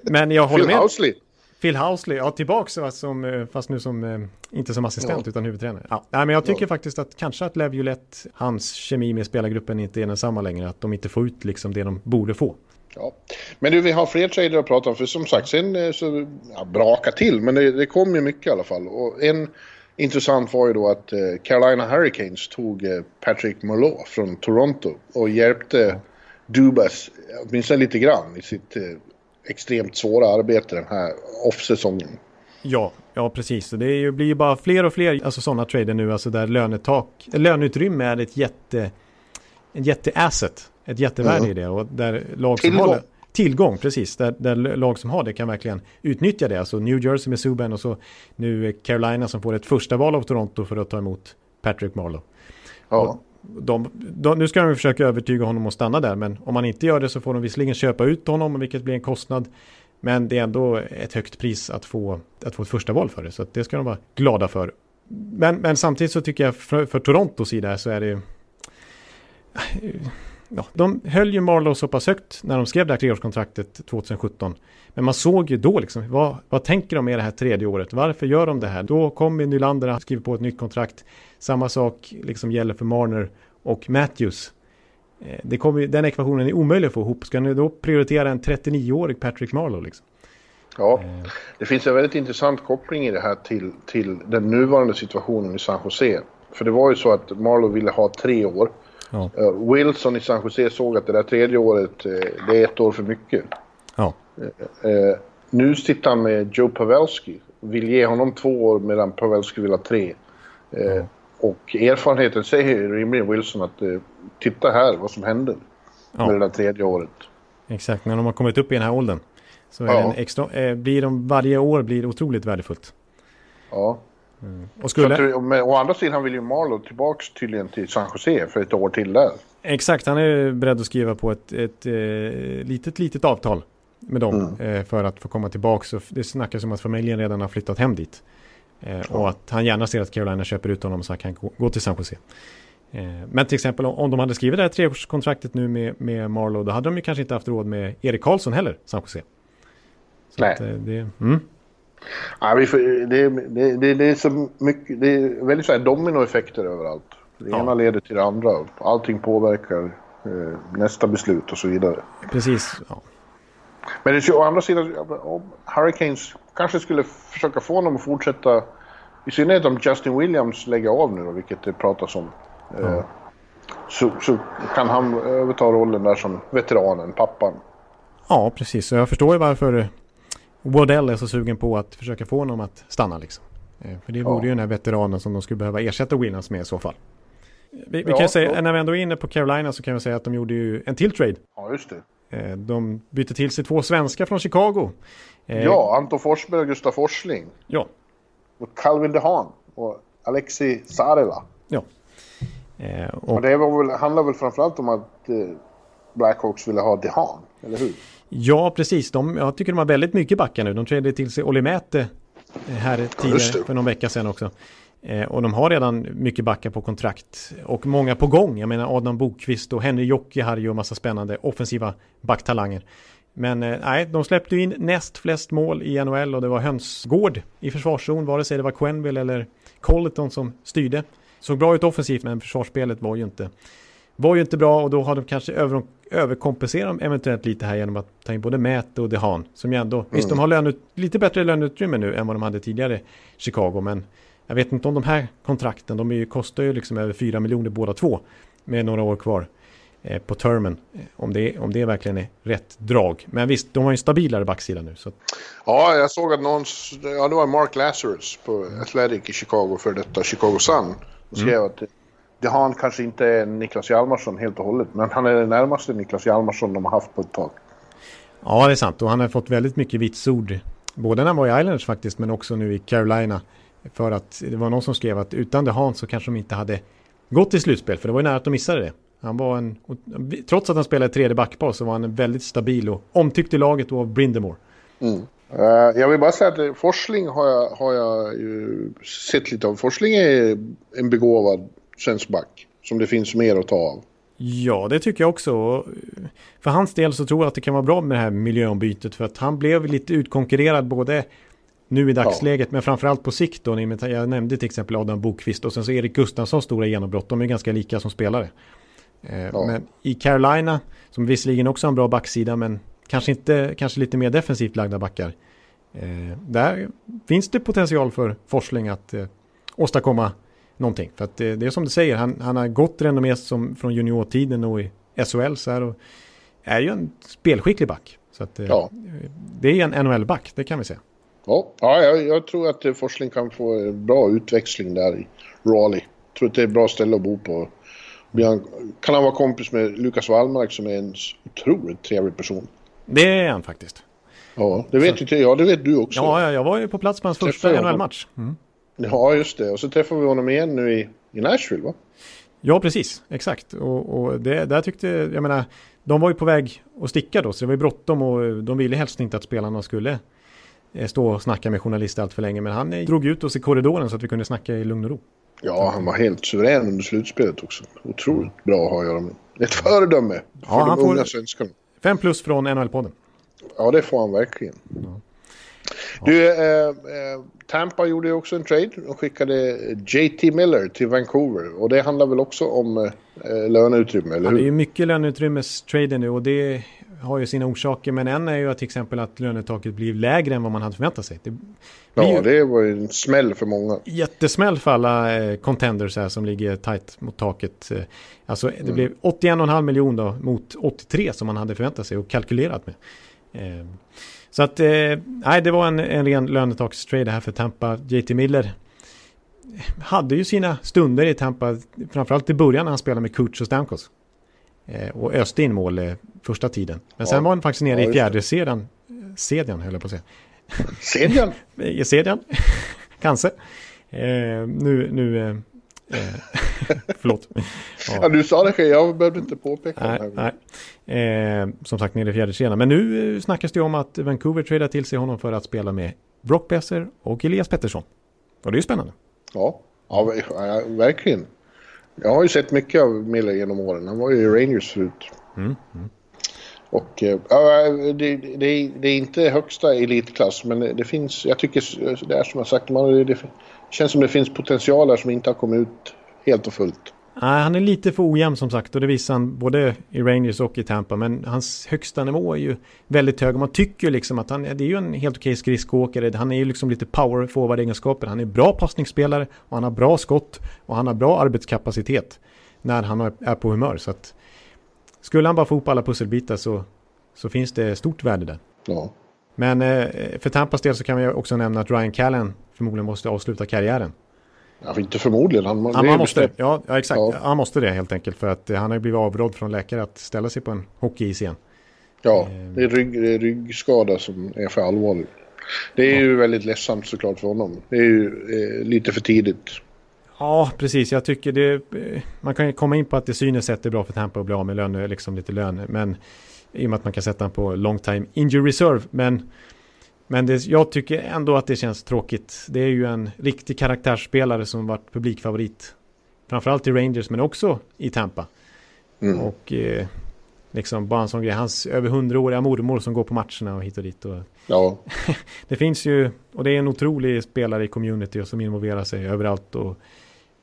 Speaker 2: men jag håller
Speaker 3: Phil med. Housley.
Speaker 2: Phil Housley, ja tillbaka som, eh, fast nu som, eh, inte som assistent ja. utan huvudtränare. Ja. Nej, men jag tycker ja. faktiskt att kanske att Lev Julett, hans kemi med spelargruppen inte är densamma längre. Att de inte får ut liksom det de borde få.
Speaker 3: Ja. Men du, vi har fler trader att prata om. För som sagt, sen eh, så ja, braka till. Men det, det kom ju mycket i alla fall. Och en intressant var ju då att Carolina Hurricanes tog Patrick Marleau från Toronto. Och hjälpte Dubas åtminstone lite grann i sitt extremt svåra arbete den här off-säsongen.
Speaker 2: Ja, ja precis. Det ju, blir ju bara fler och fler alltså sådana trader nu, alltså där lönetak, löneutrymme är ett jätte, en jätteasset, ett jättevärde mm. i det och där lag som Tillgång. har det, Tillgång, precis. Där, där lag som har det kan verkligen utnyttja det. Alltså New Jersey med Subban och så nu Carolina som får ett första val av Toronto för att ta emot Patrick Marlowe. Ja. Och de, de, nu ska de försöka övertyga honom att stanna där, men om han inte gör det så får de visserligen köpa ut honom, vilket blir en kostnad. Men det är ändå ett högt pris att få, att få ett första val för det, så det ska de vara glada för. Men, men samtidigt så tycker jag för, för Torontos sida så är det... Ja, de höll ju Marlowe så pass högt när de skrev det här treårskontraktet 2017. Men man såg ju då liksom, vad, vad tänker de med det här tredje året? Varför gör de det här? Då kommer Nylander att skriva på ett nytt kontrakt. Samma sak liksom gäller för Marner och Matthews. Eh, det kommer, den ekvationen är omöjlig att få ihop. Ska ni då prioritera en 39-årig Patrick Marlowe? Liksom?
Speaker 3: Ja, eh. det finns en väldigt intressant koppling i det här till, till den nuvarande situationen i San Jose. För det var ju så att Marlowe ville ha tre år. Ja. Uh, Wilson i San Jose såg att det där tredje året, uh, det är ett år för mycket. Ja. Uh, nu sitter han med Joe Pavelski. Vill ge honom två år medan Pavelski vill ha tre. Ja. och erfarenheten säger rimligen Wilson att eh, titta här vad som hände ja. med det där tredje året.
Speaker 2: Exakt, när de har kommit upp i den här åldern. Så ja. extra, eh, blir de varje år blir otroligt värdefullt.
Speaker 3: Ja. Mm. Och skulle... Att, men, å andra sidan vill ju Marlow tillbaka tydligen till San Jose för ett år till där.
Speaker 2: Exakt, han är beredd att skriva på ett, ett, ett eh, litet, litet avtal med dem mm. eh, för att få komma tillbaka. Det snackas om att familjen redan har flyttat hem dit. Eh, ja. Och att han gärna ser att Carolina köper ut honom så han kan gå, till San Jose. Men till exempel om de hade skrivit det här treårskontraktet nu med, med Marlow då hade de ju kanske inte haft råd med Erik Karlsson heller, San Jose.
Speaker 3: Så Nej. Att, det, mm. Ja, vi får, det, det, det, det, är så mycket, det är väldigt så här dominoeffekter överallt. Det ena leder till det andra. Allting påverkar eh, nästa beslut och så vidare.
Speaker 2: Precis. Ja.
Speaker 3: Men det, å andra sidan, om Hurricanes kanske skulle försöka få honom att fortsätta, i synnerhet om Justin Williams lägger av nu då, vilket det pratas om. Mm. Eh, så, så, kan han överta rollen där som veteranen, pappan.
Speaker 2: Ja, precis. Jag förstår ju varför Waddell är så sugen på att försöka få honom att stanna liksom. Eh, för det vore ja. ju den här veteranen som de skulle behöva ersätta Williams med i så fall. Vi, vi ja, kan säga, när vi ändå är inne på Carolina så kan vi säga att de gjorde ju en till trade.
Speaker 3: Ja, just det.
Speaker 2: Eh, de bytte till sig två svenskar från Chicago.
Speaker 3: Eh, ja, Anton Forsberg och Gustaf Forsling.
Speaker 2: Ja.
Speaker 3: Och Calvin DeHaan och Alexi Sarela.
Speaker 2: Ja.
Speaker 3: Och, och det var väl, handlar väl framförallt om att Blackhawks ville ha DeHaan, eller hur?
Speaker 2: Ja, precis. De, jag tycker de har väldigt mycket backar nu. De trädde till sig Olimäte här tidigare för någon vecka sedan också. Eh, och de har redan mycket backar på kontrakt och många på gång. Jag menar Adam Bokvist och Henry Jokiharju och massa spännande offensiva backtalanger. Men eh, nej, de släppte in näst flest mål i NHL och det var hönsgård i försvarszon, vare sig det var Quenville eller Colleton som styrde. Såg bra ut offensivt men försvarsspelet var ju inte, var ju inte bra och då har de kanske över, överkompenserat eventuellt lite här genom att ta in både Mäte och Dehan. Som ju ändå, mm. visst de har lönut, lite bättre löneutrymme nu än vad de hade tidigare Chicago men jag vet inte om de här kontrakten, de är kostar ju liksom över 4 miljoner båda två med några år kvar eh, på termen. Eh, om det, om det verkligen är rätt drag. Men visst, de har ju en stabilare backsida nu. Så.
Speaker 3: Ja, jag såg att någon, ja det var Mark Lazarus på Athletic i Chicago för detta Chicago Sun. Och skrev mm. att det har han kanske inte är Niklas Hjalmarsson helt och hållet. Men han är den närmaste Niklas Hjalmarsson de har haft på ett tag.
Speaker 2: Ja, det är sant. Och han har fått väldigt mycket vitsord. Både när han var i Islanders faktiskt, men också nu i Carolina. För att det var någon som skrev att utan det Hans så kanske de inte hade gått till slutspel. För det var ju nära att de missade det. Han var en, trots att han spelade tredje backpar så var han väldigt stabil och omtyckt i laget och av Brindemore.
Speaker 3: Mm. Uh, jag vill bara säga att Forsling har jag, har jag sett lite av. Forsling är en begåvad svensk back som det finns mer att ta av.
Speaker 2: Ja, det tycker jag också. För hans del så tror jag att det kan vara bra med det här miljöombytet för att han blev lite utkonkurrerad både nu i dagsläget, ja. men framförallt på sikt då. Jag nämnde till exempel Adam Bokvist och sen så Erik Gustafssons stora genombrott. De är ganska lika som spelare. Eh, ja. Men i Carolina, som visserligen också har en bra backsida, men kanske inte, kanske lite mer defensivt lagda backar. Eh, där finns det potential för Forsling att eh, åstadkomma någonting. För att det, det är som du säger, han, han har gått renommé som från juniortiden och i SHL så här och är ju en spelskicklig back. Så att ja. det är en NHL-back, det kan vi säga.
Speaker 3: Ja, ja jag, jag tror att Forsling kan få en bra utväxling där i Raleigh. Jag tror att det är ett bra ställe att bo på. Kan han vara kompis med Lukas Wallmark som är en otroligt trevlig person.
Speaker 2: Det är han faktiskt.
Speaker 3: Ja, det vet, inte, ja, det vet du också.
Speaker 2: Ja, jag var ju på plats på hans första NHL-match. Mm.
Speaker 3: Ja, just det. Och så träffade vi honom igen nu i, i Nashville, va?
Speaker 2: Ja, precis. Exakt. Och, och det, där tyckte, jag menar, de var ju på väg att sticka då, så det var ju bråttom och de ville helst inte att spelarna skulle Eh, stå och snacka med journalister allt för länge. Men han drog ut oss i korridoren så att vi kunde snacka i lugn och ro.
Speaker 3: Ja, han var helt suverän under slutspelet också. Otroligt bra att ha att göra med. Ett föredöme för ja, de unga svenskarna.
Speaker 2: Fem plus från NHL-podden.
Speaker 3: Ja, det får han verkligen. Ja. Du, eh, eh, Tampa gjorde ju också en trade. De skickade JT Miller till Vancouver. Och det handlar väl också om eh, löneutrymme, eller hur?
Speaker 2: Ja, det är ju mycket löneutrymmestrading nu och det har ju sina orsaker. Men en är ju till exempel att lönetaket blir lägre än vad man hade förväntat sig. Det
Speaker 3: ja, det var ju en smäll för många.
Speaker 2: Jättesmäll för alla eh, contenders här som ligger tight mot taket. Eh, alltså det mm. blev 81,5 miljoner mot 83 som man hade förväntat sig och kalkylerat med. Eh, så att, eh, nej, det var en, en ren lönetakstrade här för Tampa. JT Miller hade ju sina stunder i Tampa, framförallt i början när han spelade med Kutch och Stamkos. Eh, och öste in mål eh, första tiden. Men sen var han faktiskt nere ja, i fjärde sedan, sedjan höll jag på att säga.
Speaker 3: Sedjan?
Speaker 2: I sedjan, kanske. Nu, nu förlåt.
Speaker 3: Ja. ja. du sa det själv, jag behövde inte påpeka
Speaker 2: nej, det. Nej. Eh, som sagt, nere i fjärde kedjan. Men nu eh, snackas det om att Vancouver tradar till sig honom för att spela med Brock Besser och Elias Pettersson. Och det är ju spännande.
Speaker 3: Ja, ja verkligen. Jag har ju sett mycket av Miller genom åren. Han var ju i Rangers förut. Mm, mm. Och äh, det, det, det, är inte högsta elitklass men det, det, finns, jag tycker det är som jag sagt, man, det känns som det finns potential där som inte har kommit ut helt och fullt.
Speaker 2: Nej, han är lite för ojämn som sagt och det visar han både i Rangers och i Tampa. Men hans högsta nivå är ju väldigt hög man tycker liksom att han det är ju en helt okej skridskoåkare. Han är ju liksom lite power forward egenskaper. Han är bra passningsspelare och han har bra skott och han har bra arbetskapacitet när han är på humör. Så att skulle han bara få ihop alla pusselbitar så, så finns det stort värde där.
Speaker 3: Ja.
Speaker 2: Men eh, för Tampas del så kan vi också nämna att Ryan Callen förmodligen måste avsluta karriären.
Speaker 3: Ja, inte förmodligen. Han,
Speaker 2: han, han måste, ja, ja, exakt. Ja. Han måste det helt enkelt. För att han har blivit avrådd från läkare att ställa sig på en hockeyis igen.
Speaker 3: Ja, eh. det är, rygg, det är ryggskada som är för allvarlig. Det är ja. ju väldigt ledsamt såklart för honom. Det är ju eh, lite för tidigt.
Speaker 2: Ja, precis. Jag tycker det... Eh, man kan komma in på att det synes sett är bra för Tampa att bli av med lön, liksom lite lön. Men i och med att man kan sätta honom på long time injury reserve. Men men det, jag tycker ändå att det känns tråkigt. Det är ju en riktig karaktärsspelare som varit publikfavorit. Framförallt i Rangers men också i Tampa. Mm. Och eh, liksom bara en sån grej. Hans över hundraåriga mormor som går på matcherna och hit och dit. Och
Speaker 3: ja.
Speaker 2: det finns ju, och det är en otrolig spelare i community som involverar sig överallt. Och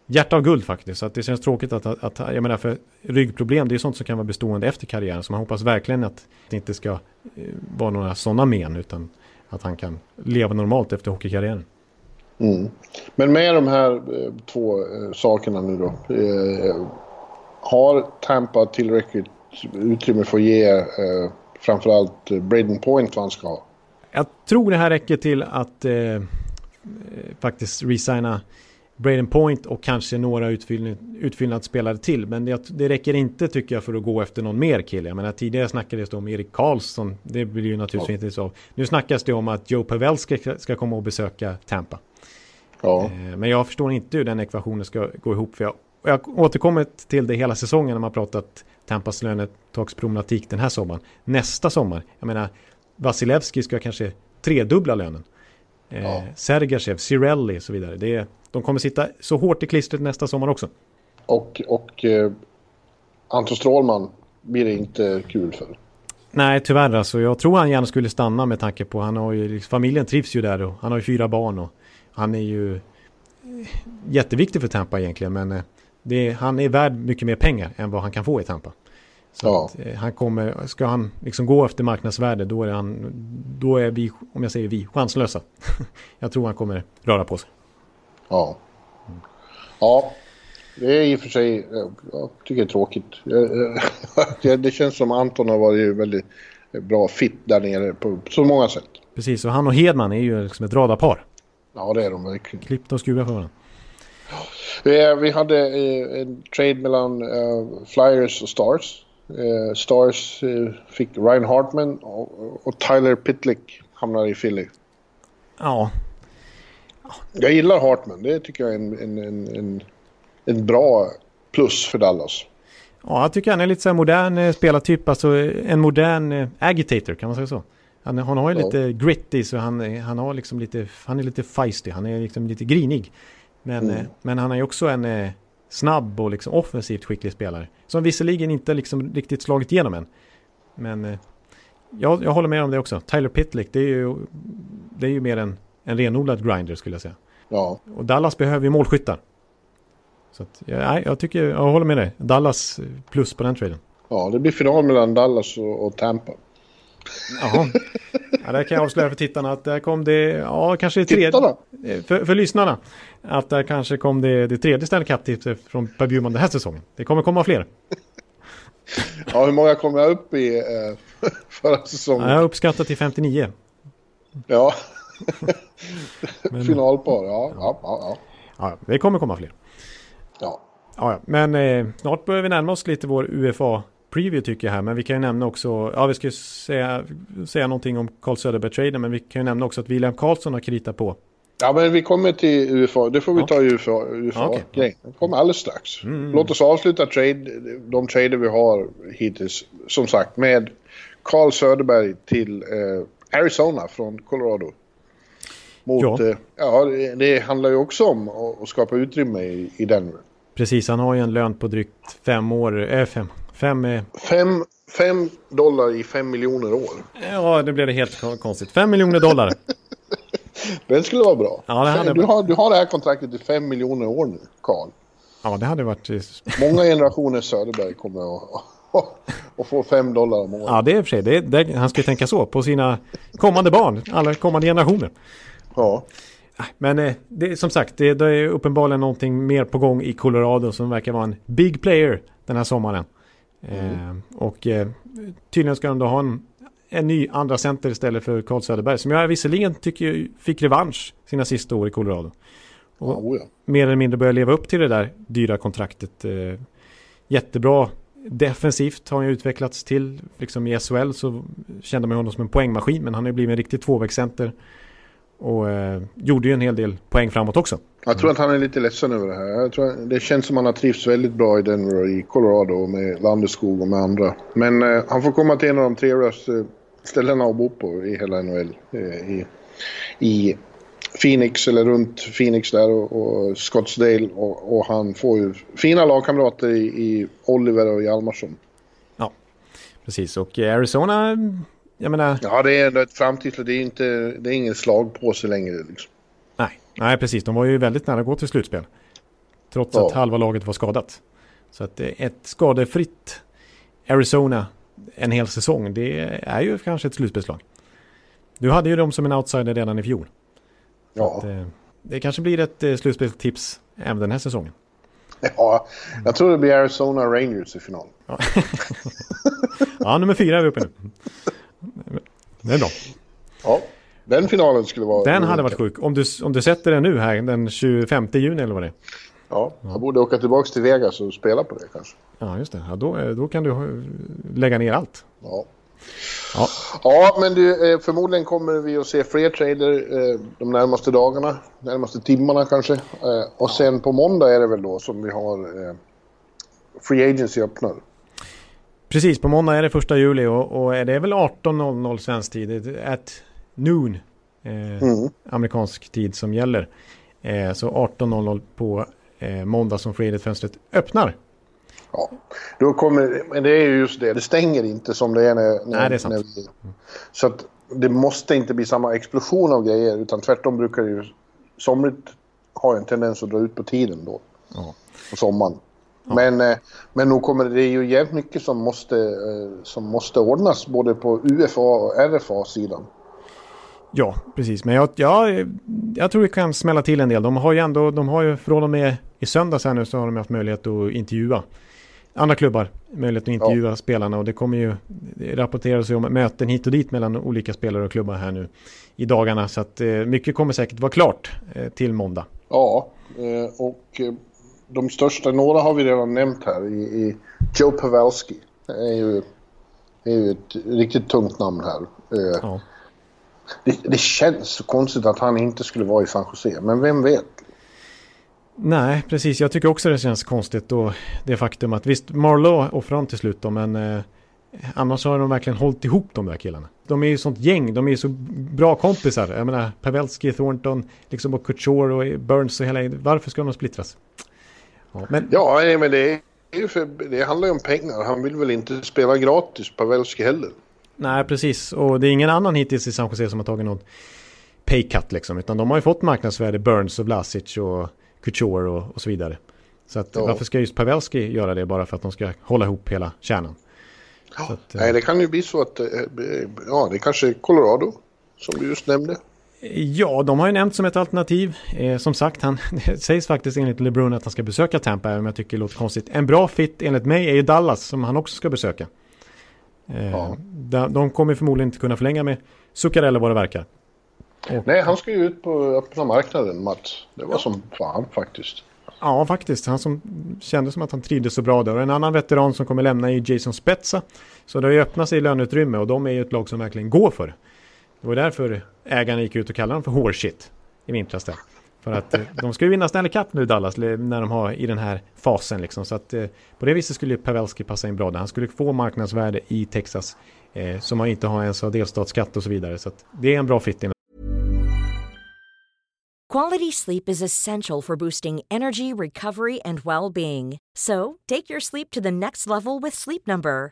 Speaker 2: hjärta av guld faktiskt. Så att det känns tråkigt att, att, jag menar för ryggproblem, det är sånt som kan vara bestående efter karriären. Så man hoppas verkligen att det inte ska eh, vara några sådana men. Utan att han kan leva normalt efter hockeykarriären.
Speaker 3: Mm. Men med de här eh, två eh, sakerna nu då. Eh, har Tampa tillräckligt utrymme för att ge eh, framförallt Braden Point vad han ska ha?
Speaker 2: Jag tror det här räcker till att eh, faktiskt resigna Braden Point och kanske några utfyllnad, utfyllnadsspelare till. Men det, det räcker inte tycker jag för att gå efter någon mer kille. Jag menar tidigare snackades det om Erik Karlsson. Det blir ju naturligtvis ja. inte så. Nu snackas det om att Joe Pavelski ska, ska komma och besöka Tampa. Ja. Eh, men jag förstår inte hur den ekvationen ska gå ihop. För jag, jag återkommer till det hela säsongen när man pratat Tampas lönetaksproblematik den här sommaren. Nästa sommar, jag menar Vasilevski ska kanske tredubbla lönen. Eh, ja. Sergachev, Cirelli och så vidare. Det är, de kommer sitta så hårt i klistret nästa sommar också.
Speaker 3: Och, och eh, Anton Strålman blir det inte kul för.
Speaker 2: Nej, tyvärr alltså. Jag tror han gärna skulle stanna med tanke på han har ju, familjen trivs ju där och han har ju fyra barn och han är ju jätteviktig för Tampa egentligen. Men eh, det, han är värd mycket mer pengar än vad han kan få i Tampa. Så ja. att, eh, han kommer, ska han liksom gå efter marknadsvärde då är, han, då är vi, om jag säger vi, chanslösa. jag tror han kommer röra på sig.
Speaker 3: Ja. Ja, det är i och för sig, jag tycker det är tråkigt. Det känns som Anton har varit väldigt bra fit där nere på så många sätt.
Speaker 2: Precis, och han och Hedman är ju liksom ett radarpar.
Speaker 3: Ja, det är de verkligen.
Speaker 2: Klippt och skurat för varandra.
Speaker 3: Vi, vi hade eh, en trade mellan uh, Flyers och Stars. Uh, Stars uh, fick Ryan Hartman och, och Tyler Pitlick hamnade i Philly.
Speaker 2: Ja,
Speaker 3: jag gillar Hartman. Det tycker jag är en, en, en, en, en bra plus för Dallas.
Speaker 2: Ja, jag tycker han är lite så här modern eh, spelartyp. Alltså eh, en modern eh, agitator, kan man säga så? Han, han har ju ja. lite gritty, så han, han, har liksom lite, han är lite feisty. Han är liksom lite grinig. Men, mm. men han är ju också en snabb och liksom offensivt skicklig spelare. Som visserligen inte liksom riktigt slagit igenom än. Men jag, jag håller med om det också. Tyler Pitlick, det är ju, det är ju mer en en renodlad grinder skulle jag säga.
Speaker 3: Ja.
Speaker 2: Och Dallas behöver ju målskyttar. Så att, ja, jag tycker, jag håller med dig. Dallas plus på den traden.
Speaker 3: Ja, det blir final mellan Dallas och, och Tampa.
Speaker 2: Jaha. Ja, där kan jag avslöja för tittarna att där kom det, ja kanske det tredje. Tittarna? För, för lyssnarna. Att där kanske kom det, det tredje Stanley Cup-tipset från Per Bjurman den här säsongen. Det kommer komma fler.
Speaker 3: Ja, hur många kom jag upp i eh, förra säsongen? Ja,
Speaker 2: jag har uppskattat till 59.
Speaker 3: Ja. Finalpar, ja, ja, ja, ja.
Speaker 2: Ja, det kommer komma fler.
Speaker 3: Ja.
Speaker 2: Ja, men eh, snart börjar vi närma oss lite vår UFA preview tycker jag här. Men vi kan ju nämna också, ja vi ska säga, säga någonting om Carl Söderberg-traden. Men vi kan ju nämna också att William Karlsson har kritat på.
Speaker 3: Ja men vi kommer till UFA, det får vi
Speaker 2: Ja.
Speaker 3: ta i UFA, UFA
Speaker 2: okej.
Speaker 3: grej. Det kommer alldeles strax.
Speaker 2: Mm.
Speaker 3: Låt oss avsluta trade, de trader vi har hittills. Som sagt med Carl Söderberg till eh, Arizona från Colorado. Mot,
Speaker 2: Ja.
Speaker 3: eh, ja det, handlar ju också om att, att skapa utrymme i, i Denver.
Speaker 2: Precis, han har ju en lön på drygt fem år, äh, fem, fem, eh,
Speaker 3: Fem, fem dollar i fem miljoner år.
Speaker 2: ja det blev det helt kon- konstigt. Fem miljoner dollar.
Speaker 3: Den skulle vara bra.
Speaker 2: Ja, det hade-
Speaker 3: du, har, du har det här kontraktet i fem miljoner år nu, Carl.
Speaker 2: Ja, det hade varit, eh,
Speaker 3: Många generationer Söderberg kommer att, att få fem dollar om året.
Speaker 2: ja det är i och för sig, det, det, han ska ju tänka så på sina kommande barn, alla kommande generationer.
Speaker 3: Ja.
Speaker 2: Men eh, det, är som sagt, det, det är uppenbarligen någonting mer på gång i Colorado som verkar vara en big player den här sommaren. Eh, och eh, tydligen ska de då ha en, en ny andra center istället för Carl Söderberg. Som jag visserligen tycker fick revansch sina sista år i Colorado.
Speaker 3: Oh ja.
Speaker 2: Mer eller mindre börjar leva upp till det där dyra kontraktet. Eh, jättebra defensivt har han ju utvecklats till. Liksom i SHL så kände man honom som en poängmaskin. Men han har ju blivit en riktig tvåvägscenter. Och eh, gjorde ju en hel del poäng framåt också.
Speaker 3: Jag tror att han är lite ledsen över det här. Jag tror, det känns som att han har trivts väldigt bra i Denver och i Colorado med Landeskog och med andra. Men eh, han får komma till en av de trevligaste ställena att bo på i hela NHL. Eh, i, I Phoenix eller runt Phoenix där och, och Scottsdale. Och, och han får ju fina lagkamrater i, i Oliver och Hjalmarsson.
Speaker 2: Precis, och eh, Arizona, jag menar,
Speaker 3: Ja, det är ändå ett framtidslag. Det är, inte, det är ingen slagpåse längre. Liksom.
Speaker 2: nej, nej precis, de var ju väldigt nära att gå till slutspel. Trots
Speaker 3: Ja.
Speaker 2: att halva laget var skadat. Så att eh, ett skadefritt Arizona en hel säsong, det är ju kanske ett slutspelslag. Du hade ju dem som en outsider redan i fjol.
Speaker 3: Ja.
Speaker 2: Att, eh, det kanske blir ett eh, slutspelstips även den här säsongen.
Speaker 3: ja, jag tror det blir Arizona Rangers i final.
Speaker 2: Ja, nummer fyra är vi uppe nu. Det är bra.
Speaker 3: Ja, den finalen skulle vara...
Speaker 2: Den hade varit sjuk. Om du, om du sätter den nu här den 25 juni eller vad det är.
Speaker 3: Ja, jag borde åka tillbaka till Vegas och spela på det kanske.
Speaker 2: Ja, just det. Ja, då, eh, då kan du eh, lägga ner allt.
Speaker 3: Ja.
Speaker 2: Ja.
Speaker 3: Ja, men du, eh, förmodligen kommer vi att se fler trader de närmaste dagarna, närmaste timmarna kanske. Och sen på måndag är det väl då som vi har Free Agency öppnar.
Speaker 2: Precis, på måndag är det första juli och, och är det är väl 18.00 svensk tid. At noon. Eh,
Speaker 3: Mm.
Speaker 2: Amerikansk tid som gäller. Eh, så 18.00 på eh, måndag som free fönstret öppnar.
Speaker 3: Ja, då kommer, men det är ju just det, det stänger inte som det är när... när
Speaker 2: Nej, det är sant.
Speaker 3: Vi, så att det måste inte bli samma explosion av grejer utan tvärtom brukar det ju somrigt ha en tendens att dra ut på tiden då.
Speaker 2: Ja.
Speaker 3: På sommaren. Men, eh, men nog kommer det, ju jävligt mycket som måste, eh, som måste ordnas både på UFA och RFA-sidan.
Speaker 2: Ja, precis. Men jag, jag, jag tror det kan smälla till en del. De har ju ändå, de har ju från och med i söndags här nu så har de haft möjlighet att intervjua andra klubbar. Möjlighet att intervjua spelarna och det kommer ju rapporteras om möten hit och dit mellan olika spelare och klubbar här nu i dagarna. Så att eh, mycket kommer säkert vara klart till måndag.
Speaker 3: Ja, och de största, några har vi redan nämnt här i, i Joe Pavelski. Det är ju, är ju ett riktigt tungt namn här. Eh,
Speaker 2: Ja.
Speaker 3: Det, det känns så konstigt att han inte skulle vara i San Jose, men vem vet?
Speaker 2: Nej, precis. Jag tycker också det känns konstigt och det faktum att visst, Marlowe offrar dem till slut då, men eh, annars har de verkligen hållit ihop de där killarna. De är ju sånt gäng, de är ju så bra kompisar. Jag menar, Pavelski, Thornton, liksom och Couture och Burns och hela... Varför ska de splittras? Ja, men
Speaker 3: Ja, nej, men det, är för, det handlar ju om pengar. Han vill väl inte spela gratis, Pavelski heller.
Speaker 2: nej, precis. Och det är ingen annan hittills i San Jose som har tagit någon paycut liksom, utan de har ju fått marknadsvärde, Burns och Vlasic och Couture och, och så vidare. Så att,
Speaker 3: Ja.
Speaker 2: varför ska just Pavelski göra det bara för att de ska hålla ihop hela kärnan? Så att, eh,
Speaker 3: Nej, det kan ju bli så att, eh, ja, det kanske är Colorado, som du just nämnde.
Speaker 2: Ja, de har ju nämnt som ett alternativ. Eh, som sagt, han, det sägs faktiskt enligt LeBron att han ska besöka Tampa, även om jag tycker det låter konstigt. En bra fit enligt mig är ju Dallas, som han också ska besöka. Eh,
Speaker 3: Ja.
Speaker 2: de, de kommer förmodligen inte kunna förlänga med Zuccarello vad det verkar.
Speaker 3: Och, Nej, han ska ju ut på öppna marknaden, Mats. Det var ja. som fan faktiskt.
Speaker 2: Ja, faktiskt. Han som kände som att han trivdes så bra där. Och en annan veteran som kommer lämna är Jason Spetsa. Så det har ju öppnat sig i löneutrymme och de är ju ett lag som verkligen går för det. Det var därför ägarna gick ut och kallade dem för hårshit i vintras där. För att eh, de ska ju vinna Stanley Cup nu Dallas när de har i den här fasen liksom. Så att eh, på det viset skulle Pavelski passa in bra där. Han skulle få marknadsvärde i Texas eh, som man inte har ens har delstatsskatt och så vidare. Så att det är en bra fit in. Quality sleep is essential for boosting energy, recovery and well-being. So take your sleep to the next level with Sleep Number.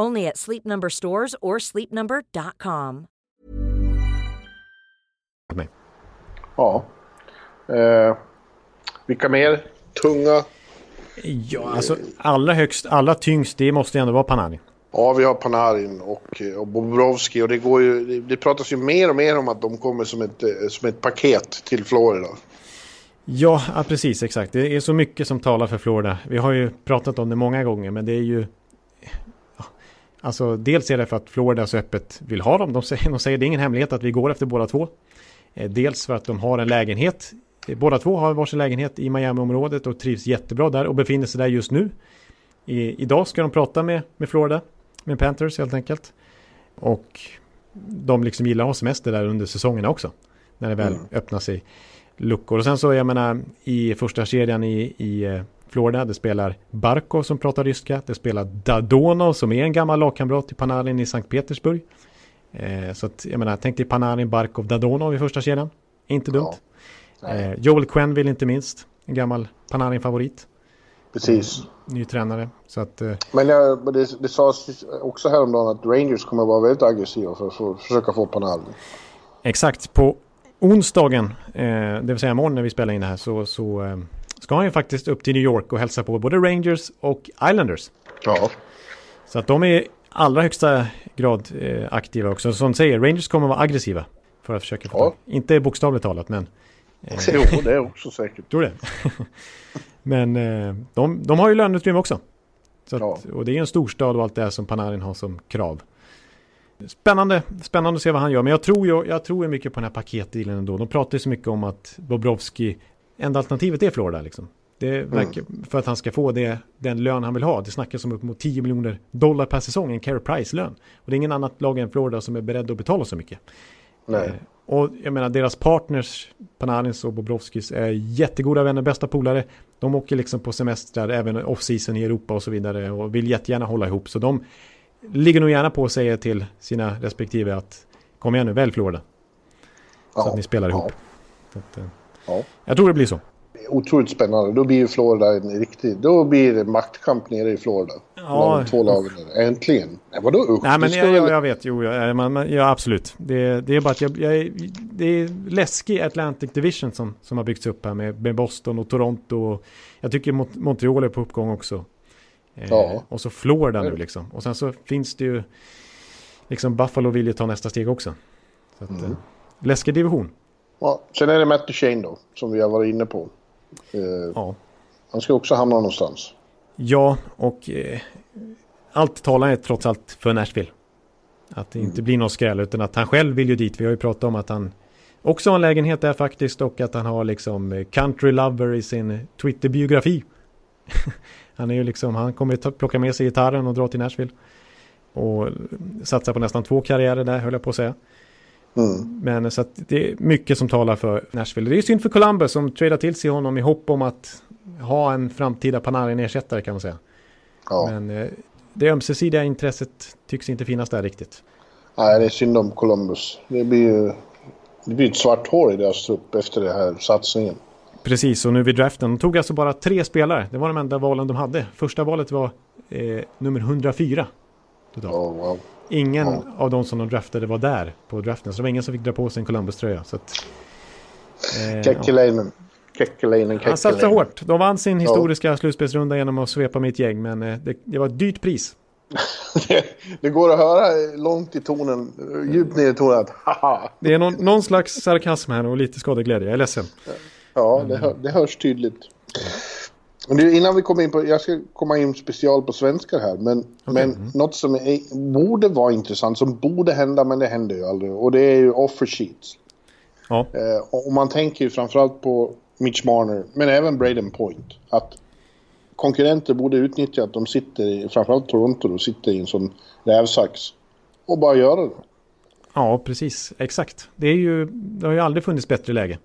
Speaker 2: Only at Sleep Number stores or sleepnumber.com.
Speaker 3: Ja. Eh, vilka mer tunga?
Speaker 2: Ja, alltså allra högst, allra tyngst, det måste ändå vara Panarin.
Speaker 3: Ja, vi har Panarin och, och Bobrovski och det går ju, det pratas ju mer och mer om att de kommer som ett, som ett paket till Florida.
Speaker 2: Ja, ja, precis exakt. Det är så mycket som talar för Florida. Vi har ju pratat om det många gånger, men det är ju Alltså dels är det för att Florida så öppet vill ha dem. De säger, de säger det är ingen hemlighet att vi går efter båda två. Eh, dels för att de har en lägenhet. Eh, båda två har varsin lägenhet i Miami-området och trivs jättebra där och befinner sig där just nu. I, idag ska de prata med, med Florida, med Panthers helt enkelt. Och de liksom gillar att ha semester där under säsongerna också. När det väl mm. öppnar sig luckor. Och sen så, jag menar, i första kedjan i, i eh, Florida. Det spelar Barko som pratar ryska. Det spelar Dadonov som är en gammal lagkamrat till Panarin i Sankt Petersburg. Eh, så att, jag menar, tänk dig Panarin, Barkov, Dadonov i första kedjan. Inte dumt. Ja. Eh, Joel Quinn vill inte minst. En gammal Panarin-favorit.
Speaker 3: Precis.
Speaker 2: Ny tränare. Så att, eh...
Speaker 3: Men det, det sades också häromdagen att Rangers kommer att vara väldigt aggressiva för att få, försöka få Panarin.
Speaker 2: Exakt. På onsdagen, eh, det vill säga imorgon när vi spelar in det här, så, så eh, ska han ju faktiskt upp till New York och hälsa på både Rangers och Islanders.
Speaker 3: Ja.
Speaker 2: Så att de är i allra högsta grad eh, aktiva också. Som säger, Rangers kommer vara aggressiva. För att försöka få ja. Inte bokstavligt talat, men...
Speaker 3: Eh, jo, det är också säkert.
Speaker 2: Tror det? men eh, de, de har ju löneutrymme också. Så att, ja. Och det är en storstad och allt det som Panarin har som krav. Spännande, spännande att se vad han gör. Men jag tror ju jag tror mycket på den här paketdealen ändå. De pratar ju så mycket om att Bobrovski enda alternativet är Florida liksom. Det mm. verkar mm. för att han ska få det, den lön han vill ha. Det snackas om upp mot 10 miljoner dollar per säsong, en carry price-lön. Och det är ingen annat lag än Florida som är beredd att betala så mycket.
Speaker 3: Nej. Eh,
Speaker 2: och jag menar deras partners, Panarins och Bobrovskis, är jättegoda vänner, bästa polare. De åker liksom på semestrar, även off-season i Europa och så vidare och vill jättegärna hålla ihop. Så de ligger nog gärna på och säger till sina respektive att kom igen nu, välj Florida. Så ja, att ni spelar ihop. Ja. Att, eh, Ja. Jag tror det blir så.
Speaker 3: Otroligt spännande. Då blir ju Florida en riktig... Då blir det maktkamp nere i Florida. Ja. De två lagen. Äntligen. Nej, vadå usch?
Speaker 2: Nej, men jag, väl... jag, vet. Jo, jag, man, ja, absolut. Det, det är bara att jag, jag, det är läskig Atlantic Division som, som har byggts upp här med, med Boston och Toronto. Och jag tycker Mont Montreal är på uppgång också. Eh, ja. Och så Florida nu liksom. Och sen så finns det ju... Liksom Buffalo vill ju ta nästa steg också. Så att, mm. eh, läskig division.
Speaker 3: Ja, sen är det Matt Duchene då, som vi har varit inne på. Eh, ja. Han ska också hamna någonstans.
Speaker 2: Ja, och eh, allt talar trots allt för Nashville. Att det mm. inte blir någon skräll, utan att han själv vill ju dit. Vi har ju pratat om att han också har en lägenhet där faktiskt och att han har liksom eh, country lover i sin Twitter-biografi. han är ju liksom, han kommer att plocka med sig gitarren och dra till Nashville. Och satsa på nästan två karriärer där, höll jag på att säga. Mm. Men så att det är mycket som talar för Nashville. Det är synd för Columbus som tradar till sig honom i hopp om att ha en framtida Panarin-ersättare kan man säga. Ja. Men eh, det ömsesidiga intresset tycks inte finnas där riktigt.
Speaker 3: Nej, det är synd om Columbus. Det blir ju det blir ett svart hår i deras trupp efter den här satsningen.
Speaker 2: Precis, och nu vid draften. De tog alltså bara tre spelare. Det var de enda valen de hade. Första valet var eh, nummer 104.
Speaker 3: Totalt. Oh, wow.
Speaker 2: Ingen ja. av de som de draftade var där på draften. Så det var ingen som fick dra på sig en Columbus-tröja.
Speaker 3: Eh, Kekkeleinen. Kekkeleinen,
Speaker 2: Han satsade hårt. De vann sin historiska ja. slutspelsrunda genom att svepa mitt gäng, men eh, det, det var ett dyrt pris.
Speaker 3: det, det, går att höra långt i tonen, djupt ner i tonen att haha.
Speaker 2: Det är någon, någon slags sarkasm här och lite skadeglädje. Jag är ledsen.
Speaker 3: Ja, det, hör, det hörs tydligt. Nu, innan vi kommer in på, jag ska komma in special på svenskar här, men, okay. men mm. något som är, borde vara intressant, som borde hända, men det händer ju aldrig, och det är ju offer sheets. Ja. Eh, och man tänker ju framförallt på Mitch Marner, men även Braden Point, att konkurrenter borde utnyttja att de sitter i, framförallt Toronto, då, sitter i en sån rävsax och bara göra det.
Speaker 2: Ja, precis. Exakt. Det, är ju, det har ju aldrig funnits bättre läge.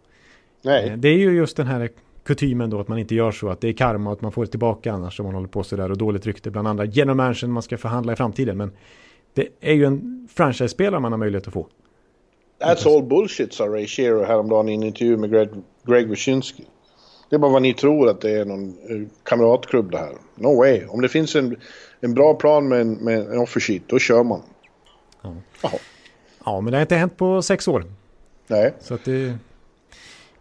Speaker 3: Nej.
Speaker 2: Eh, det är ju just den här kutymen då att man inte gör så, att det är karma och att man får det tillbaka annars om man håller på sådär och dåligt rykte bland andra genom mansion man ska förhandla i framtiden. Men det är ju en franchise-spelare man har möjlighet att få.
Speaker 3: That's all bullshit, sa Ray Shearer häromdagen i en intervju med Greg, Greg Wyshynski. Det är bara vad ni tror att det är någon eh, kamratklubb det här. No way. Om det finns en, en bra plan med en, med en offer sheet, då kör man.
Speaker 2: Ja. ja, men det har inte hänt på sex år.
Speaker 3: Nej.
Speaker 2: Så att det...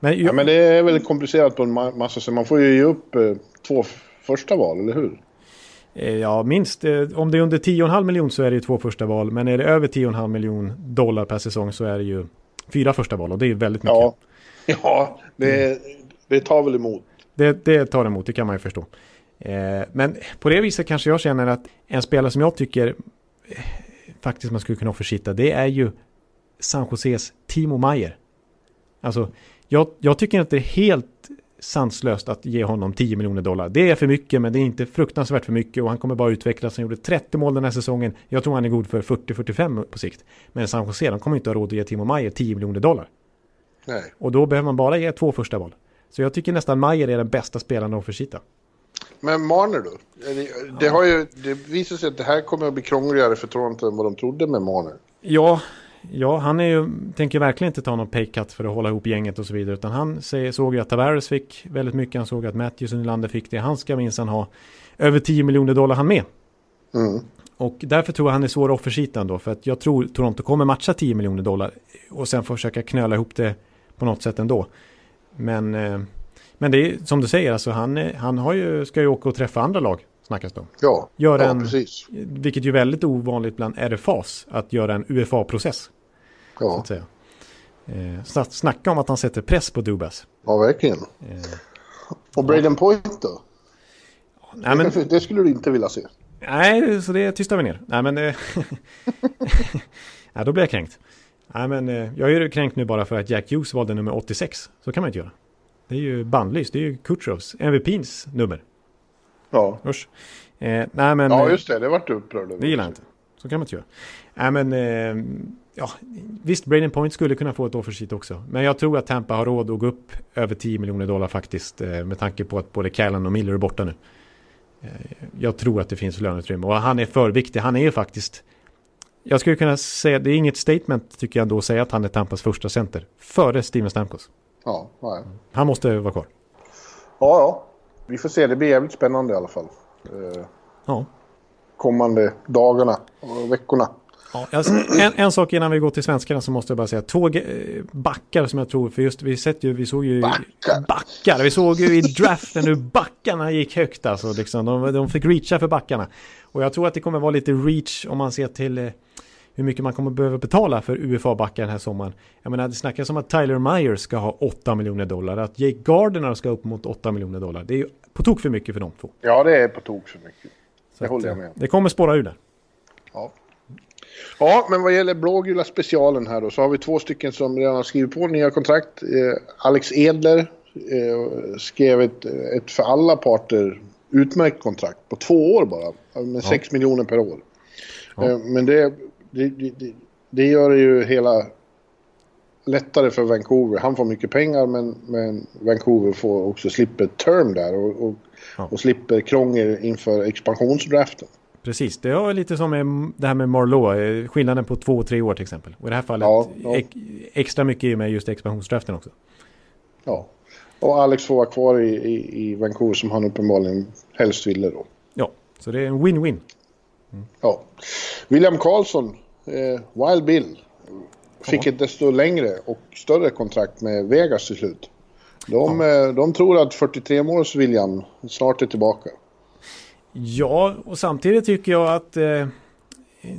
Speaker 3: Men, ja, men det är väl komplicerat på en massa sätt. Man får ju ge upp eh, två första val, eller hur?
Speaker 2: Eh, ja, minst. Eh, om det är under 10,5 miljon så är det ju två första val. Men är det över 10,5 miljon dollar per säsong så är det ju fyra första val. Och det är ju väldigt mycket.
Speaker 3: Ja, ja det, mm. det tar väl emot.
Speaker 2: Det, det tar emot, det kan man ju förstå. Men på det viset kanske jag känner att en spelare som jag tycker faktiskt man skulle kunna offersitta, det är ju San Joses Timo Meyer. Alltså, jag, jag tycker inte det är helt sanslöst att ge honom 10 miljoner dollar. Det är för mycket, men det är inte fruktansvärt för mycket och han kommer bara utvecklas. Han gjorde 30 mål den här säsongen. Jag tror han är god för 40-45 på sikt. Men San Jose, de kommer inte ha råd att ge Timo Meyer 10 miljoner dollar.
Speaker 3: Nej.
Speaker 2: Och då behöver man bara ge två första val. Så jag tycker nästan Meyer är den bästa spelaren att försita.
Speaker 3: Men Marner då? Det, det, har ju, det visar sig att det här kommer att bli krångligare för Toronto än vad de trodde med Marner.
Speaker 2: Ja, Ja, han är ju, tänker verkligen inte ta någon paycut för att hålla ihop gänget och så vidare. Utan han såg ju att Tavares fick väldigt mycket. Han såg att Matthews och Nylander fick det. Han ska minsann ha över 10 miljoner dollar han med.
Speaker 3: Mm.
Speaker 2: Och därför tror jag han är svår att offersita då. För att jag tror Toronto kommer matcha 10 miljoner dollar. Och sen försöka knöla ihop det på något sätt ändå. Men, eh, men det är som du säger, alltså han, han har ju, ska ju åka och träffa andra lag. Snackas det om.
Speaker 3: Ja, ja
Speaker 2: en,
Speaker 3: precis.
Speaker 2: Vilket ju är väldigt ovanligt bland RFAs. Att göra en UFA-process. Ja. Så att säga. Eh, snacka om att han sätter press på Dubas.
Speaker 3: Ja, verkligen. Eh, och Braden Point då? Nej, men, det skulle du inte vilja se.
Speaker 2: Nej, så det tystar vi ner. Nej, men... Eh, nej, då blir jag kränkt. Nej, men eh, jag är ju kränkt nu bara för att Jack Hughes valde nummer 86. Så kan man inte göra. Det är ju bandlyst. Det är ju Kutrovs, MVP's nummer.
Speaker 3: Ja.
Speaker 2: Usch. Eh, nej, men,
Speaker 3: ja, just det. Det vart du upprörd över.
Speaker 2: Det gillar jag inte. Så kan man inte göra. Nej, men... Ja, visst, Braden Point skulle kunna få ett offersheet också. Men jag tror att Tampa har råd att gå upp över 10 miljoner dollar faktiskt. Eh, med tanke på att både Callan och Miller är borta nu. Eh, jag tror att det finns löneutrymme. Och han är för viktig. Han är ju faktiskt... Jag skulle kunna säga, det är inget statement tycker jag ändå att säga att han är Tampas första center. Före Steven Stamkos.
Speaker 3: Ja, nej.
Speaker 2: Han måste vara kvar.
Speaker 3: Ja, ja. Vi får se, det blir jävligt spännande i alla fall. Eh,
Speaker 2: ja.
Speaker 3: Kommande dagarna och veckorna.
Speaker 2: Ja, alltså, en, en, sak innan vi går till svenskarna så måste jag bara säga två backar som jag tror, för just vi sett ju, vi såg ju
Speaker 3: backar.
Speaker 2: backar. Vi såg ju i draften hur backarna gick högt alltså. Liksom, de, de fick reacha för backarna. Och jag tror att det kommer vara lite reach om man ser till eh, hur mycket man kommer behöva betala för UFA-backar den här sommaren. Jag menar, det snackas om att Tyler Myers ska ha 8 miljoner dollar, att Jake Gardiner ska upp mot 8 miljoner dollar. Det är ju på tok för mycket för de två.
Speaker 3: Ja, det är på tok för mycket.
Speaker 2: Det håller jag med Det kommer spåra ur där.
Speaker 3: Ja. Ja, men vad gäller blågula specialen här då så har vi två stycken som redan har skrivit på nya kontrakt. Eh, Alex Edler eh, skrev ett, ett för alla parter utmärkt kontrakt på två år bara. Med ja. 6 miljoner per år. Ja. Eh, men det, det, det, det gör det ju hela lättare för Vancouver. Han får mycket pengar men, men Vancouver får också slipper term där och, och, ja. och slipper krångel inför expansionsdraften.
Speaker 2: Precis, det är lite som med det här med Marlowe, eh, skillnaden på två och tre år till exempel. Och i det här fallet ja, ja. extra mycket med just expansionsdraften också.
Speaker 3: Ja, och Alex får vara kvar i, i, i Vancouver som han uppenbarligen helst ville då.
Speaker 2: Ja, så det är en win-win.
Speaker 3: Mm. Ja. William Karlsson, eh, Wild Bill. fick ja. ett desto längre och större kontrakt med Vegas till slut. De, ja. de tror att 43-måls William snart är tillbaka.
Speaker 2: Ja, och samtidigt tycker jag att... Eh, ja,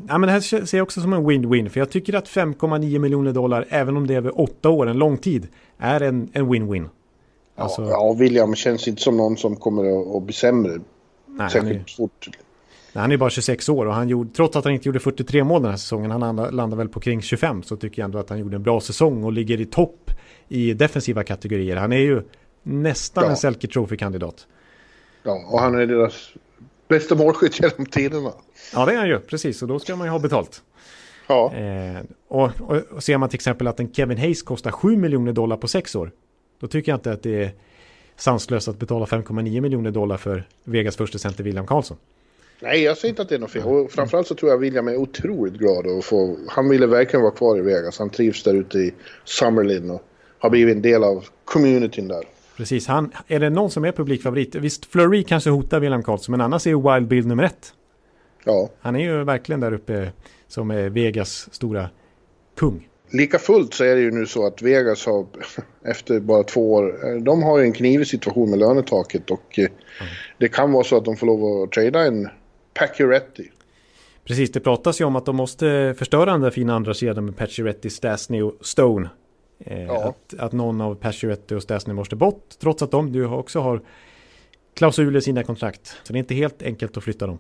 Speaker 2: men det här ser jag också som en win-win. För jag tycker att 5,9 miljoner dollar, även om det är över åtta år, en lång tid, är en win-win.
Speaker 3: Alltså, ja, ja, William känns inte som någon som kommer att, bli sämre. Nej, särskilt är, fort.
Speaker 2: Nej, han är bara 26 år och han gjorde, trots att han inte gjorde 43 mål den här säsongen, han landade väl på kring 25, så tycker jag ändå att han gjorde en bra säsong och ligger i topp i defensiva kategorier. Han är ju nästan ja. en Selke Trophy-kandidat.
Speaker 3: Ja, och han är deras bästa målskytt genom tiderna.
Speaker 2: Ja, det är han ju, precis, och då ska man ju ha betalt. Ja. Eh, och, och, och ser man till exempel att en Kevin Hayes kostar 7 miljoner dollar på 6 år, då tycker jag inte att det är sanslöst att betala 5,9 miljoner dollar för Vegas första center William Karlsson.
Speaker 3: Nej, jag säger inte att det är något fel. Och framförallt så tror jag William är otroligt glad att få... Han ville verkligen vara kvar i Vegas. Han trivs där ute i Summerlin och har blivit en del av communityn där.
Speaker 2: Precis, han, är det någon som är publikfavorit? Visst, Flurry kanske hotar William Karlsson, men annars är ju Wild Bill nummer ett. Ja. Han är ju verkligen där uppe som är Vegas stora kung.
Speaker 3: Lika fullt så är det ju nu så att Vegas har efter bara två år, de har ju en knivig situation med lönetaket och mm. det kan vara så att de får lov att trada en Pacioretty.
Speaker 2: Precis, det pratas ju om att de måste förstöra den där fina andra kedjan med Pacioretty, Stasny och Stone. Eh, ja. att, att någon av Pacioretty och Stasny måste bort, trots att de nu också har klausuler i sina kontrakt. Så det är inte helt enkelt att flytta dem.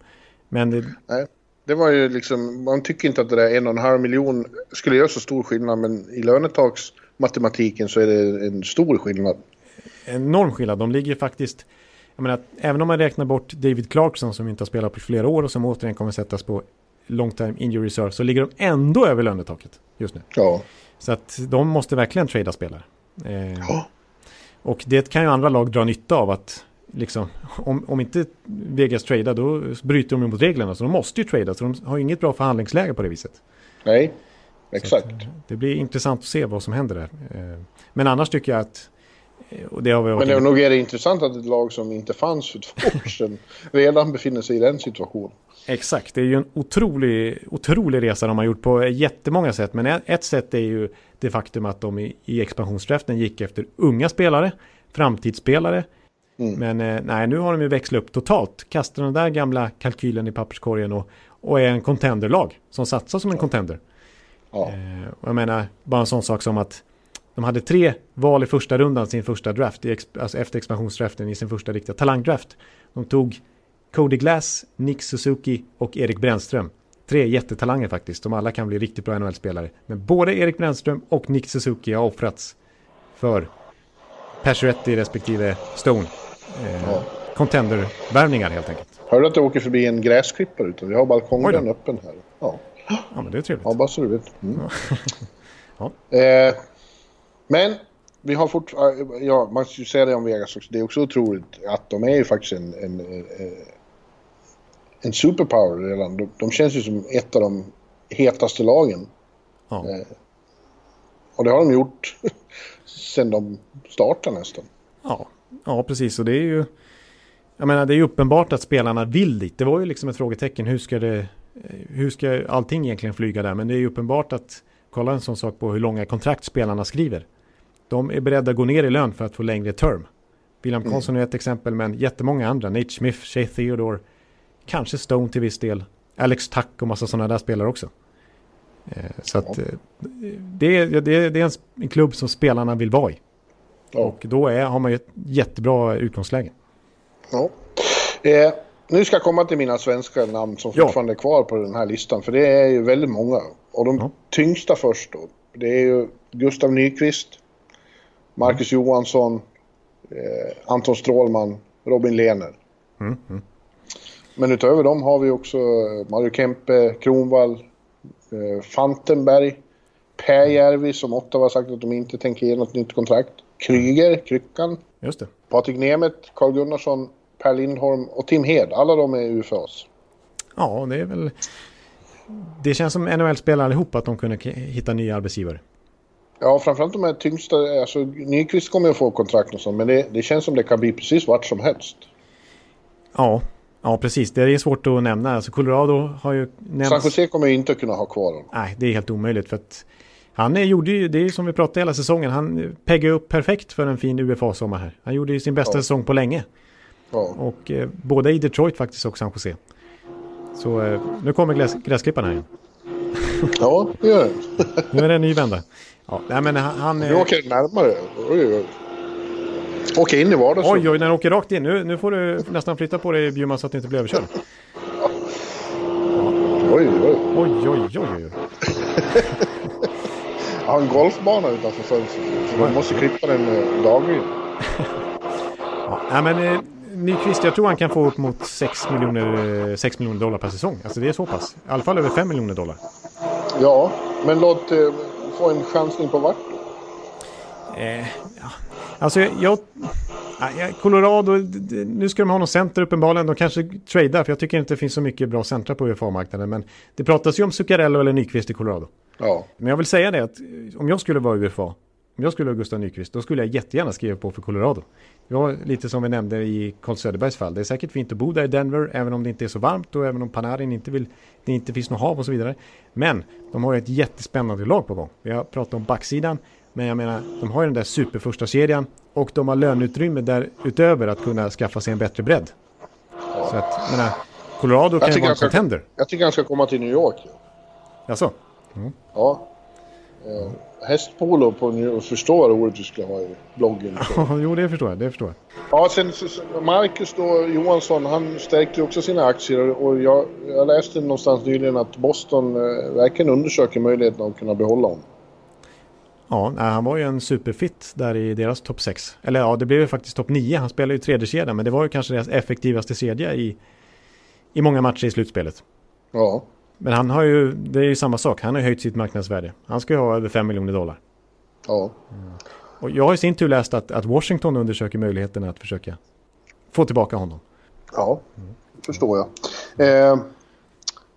Speaker 2: Men det...
Speaker 3: Nej, det var ju liksom, man tycker inte att det där en och en halv miljon skulle göra så stor skillnad, men i lönetaksmatematiken så är det en stor skillnad.
Speaker 2: Enorm skillnad, de ligger faktiskt jag menar, även om man räknar bort David Clarkson som inte har spelat på flera år och som återigen kommer sättas på long time injury reserve så ligger de ändå över lönetaket just nu. Ja. Så att de måste verkligen trada spelare. Eh, ja. Och det kan ju andra lag dra nytta av att liksom, om, om inte Vegas tradar då bryter de mot reglerna så de måste ju trada så de har ju inget bra förhandlingsläge på det viset.
Speaker 3: Nej, exakt. Att,
Speaker 2: det blir intressant att se vad som händer där. Eh, men annars tycker jag att
Speaker 3: och det har vi Men det, nog är det intressant att ett lag som inte fanns för två år sedan redan befinner sig i den situationen.
Speaker 2: Exakt, det är ju en otrolig, otrolig resa de har gjort på jättemånga sätt. Men ett sätt är ju det faktum att de i, i expansionsdraften gick efter unga spelare, framtidsspelare. Mm. Men eh, nej, nu har de ju växlat upp totalt. Kastar den där gamla kalkylen i papperskorgen och, och är en contenderlag som satsar som en contender. Ja. Eh, jag menar, bara en sån sak som att de hade tre val i första rundan sin första draft, alltså efter expansionsdraften i sin första riktiga talangdraft. De tog Cody Glass, Nick Suzuki och Erik Brännström. Tre jättetalanger faktiskt, de alla kan bli riktigt bra NHL-spelare. Men både Erik Brännström och Nick Suzuki har offrats för Pacioretty respektive Stone. Eh, ja. Contender-värvningar helt enkelt.
Speaker 3: Hörde du att jag åker förbi en gräsklippare ute? Vi har balkongen öppen här.
Speaker 2: Ja. ja, men det är trevligt.
Speaker 3: Ja, bara så du vet. Mm. ja. Eh, men vi har fortfarande, ja man ska ju säga det om Vegas också, det är också otroligt att de är ju faktiskt en, en, en, en superpower redan. De, de, känns ju som ett av de hetaste lagen. Ja. Eh, och det har de gjort sen de startade nästan.
Speaker 2: Ja, ja precis och det är ju jag menar det är ju uppenbart att spelarna vill dit. Det var ju liksom ett frågetecken. Hur ska, det, hur ska allting egentligen flyga där? Men det är ju uppenbart att kolla en sån sak på hur långa kontrakt spelarna skriver. De är beredda att gå ner i lön för att få längre term. William mm. Karlsson är ett exempel, men jättemånga andra. Nate Smith, Shea Theodore, kanske Stone till viss del. Alex Tuck och massa sådana där spelare också. Eh, så att. Eh, det, är, det, är, det är en klubb som spelarna vill vara i. Ja. Och då är, har man ju ett jättebra utgångsläge.
Speaker 3: Ja. Eh, nu ska jag komma till mina svenska namn som fortfarande är kvar på den här listan. För det är ju väldigt många. Och de ja. tyngsta först då. Det är ju Gustav Nyqvist, Marcus mm. Johansson, eh, Anton Strålman, Robin Lehner. Mm. Mm. Men utöver dem har vi också eh, Mario Kempe, Kronvall, eh, Fantenberg, Per Järvi som Ottawa har sagt att de inte tänker ge något nytt kontrakt. Kryger, Kryckan.
Speaker 2: Just det.
Speaker 3: Patrik Nemeth, Carl Gunnarsson, Per Lindholm och Tim Hed. Alla de är UFAs.
Speaker 2: Ja, det är väl... Det känns som NHL-spelare allihop att de kunde hitta nya arbetsgivare.
Speaker 3: Ja, framförallt de här tyngsta, alltså Nyqvist kommer att få kontrakt och sånt, men det, det känns som det kan bli precis vart som helst.
Speaker 2: Ja, ja precis. Det är svårt att nämna. Alltså Colorado har ju
Speaker 3: nämnts... San Jose kommer inte att kunna ha kvar honom.
Speaker 2: Nej, det är helt omöjligt för att Han gjorde ju, det är som vi pratade hela säsongen, han peggade upp perfekt för en fin UFA-sommar här. Han gjorde ju sin bästa ja. säsong på länge. Ja. Och eh, både i Detroit faktiskt och San Jose. Så eh, nu kommer gräs, gräsklipparen här igen.
Speaker 3: Ja, det gör den.
Speaker 2: nu är det en ny vända. Ja, nej, men han... han
Speaker 3: nu åker närmare. Oj, oj. Åker in i vardagsrummet.
Speaker 2: Oj, oj, när den åker rakt in. Nu, nu får du nästan flytta på dig Bjurman så att du inte blir överkörd.
Speaker 3: Oj, oj.
Speaker 2: Oj, oj, oj.
Speaker 3: Jag har en golfbana utanför fönstret. Så man måste klippa den eh, dagligen.
Speaker 2: ja, men eh, Nyqvist, jag tror han kan få upp mot 6 miljoner, 6 miljoner dollar per säsong. Alltså det är så pass. I alla fall över 5 miljoner dollar.
Speaker 3: Ja, men låt eh, få en chansning på vart?
Speaker 2: Eh, ja. Alltså jag, jag, Colorado, nu ska de ha någon center uppenbarligen. De kanske tradar för jag tycker inte det finns så mycket bra centra på UFA-marknaden. Men det pratas ju om Zuccarello eller Nyqvist i Colorado.
Speaker 3: Ja.
Speaker 2: Men jag vill säga det att om jag skulle vara UFA, om jag skulle vara Gustav Nyqvist, då skulle jag jättegärna skriva på för Colorado. Det var lite som vi nämnde i Carl Söderbergs fall. Det är säkert fint att bo där i Denver, även om det inte är så varmt och även om Panarin inte vill, det inte finns något hav och så vidare. Men de har ju ett jättespännande lag på gång. Vi har pratat om backsidan, men jag menar, de har ju den där superförsta serien och de har löneutrymme därutöver att kunna skaffa sig en bättre bredd. Ja. Så att, menar, Colorado kan ju vara en contender.
Speaker 3: Jag tycker han ska komma till New York.
Speaker 2: Jaså?
Speaker 3: Mm. Ja. Eh, hästpolo på New förstår vad roligt du skulle ha i bloggen.
Speaker 2: jo, det förstår jag. Det förstår jag.
Speaker 3: Ja, sen Marcus då, Johansson, han stärkte också sina aktier och jag, jag läste någonstans nyligen att Boston eh, verkligen undersöker möjligheten att kunna behålla honom.
Speaker 2: Ja, han var ju en superfit där i deras topp 6. Eller ja, det blev ju faktiskt topp 9. Han spelade ju tredje kedjan, men det var ju kanske deras effektivaste kedja i, i många matcher i slutspelet.
Speaker 3: Ja.
Speaker 2: Men han har ju, det är ju samma sak, han har höjt sitt marknadsvärde. Han ska ju ha över 5 miljoner dollar.
Speaker 3: Ja. Mm.
Speaker 2: Och jag har i sin tur läst att, att Washington undersöker möjligheten att försöka få tillbaka honom.
Speaker 3: Ja, mm. förstår jag. Eh,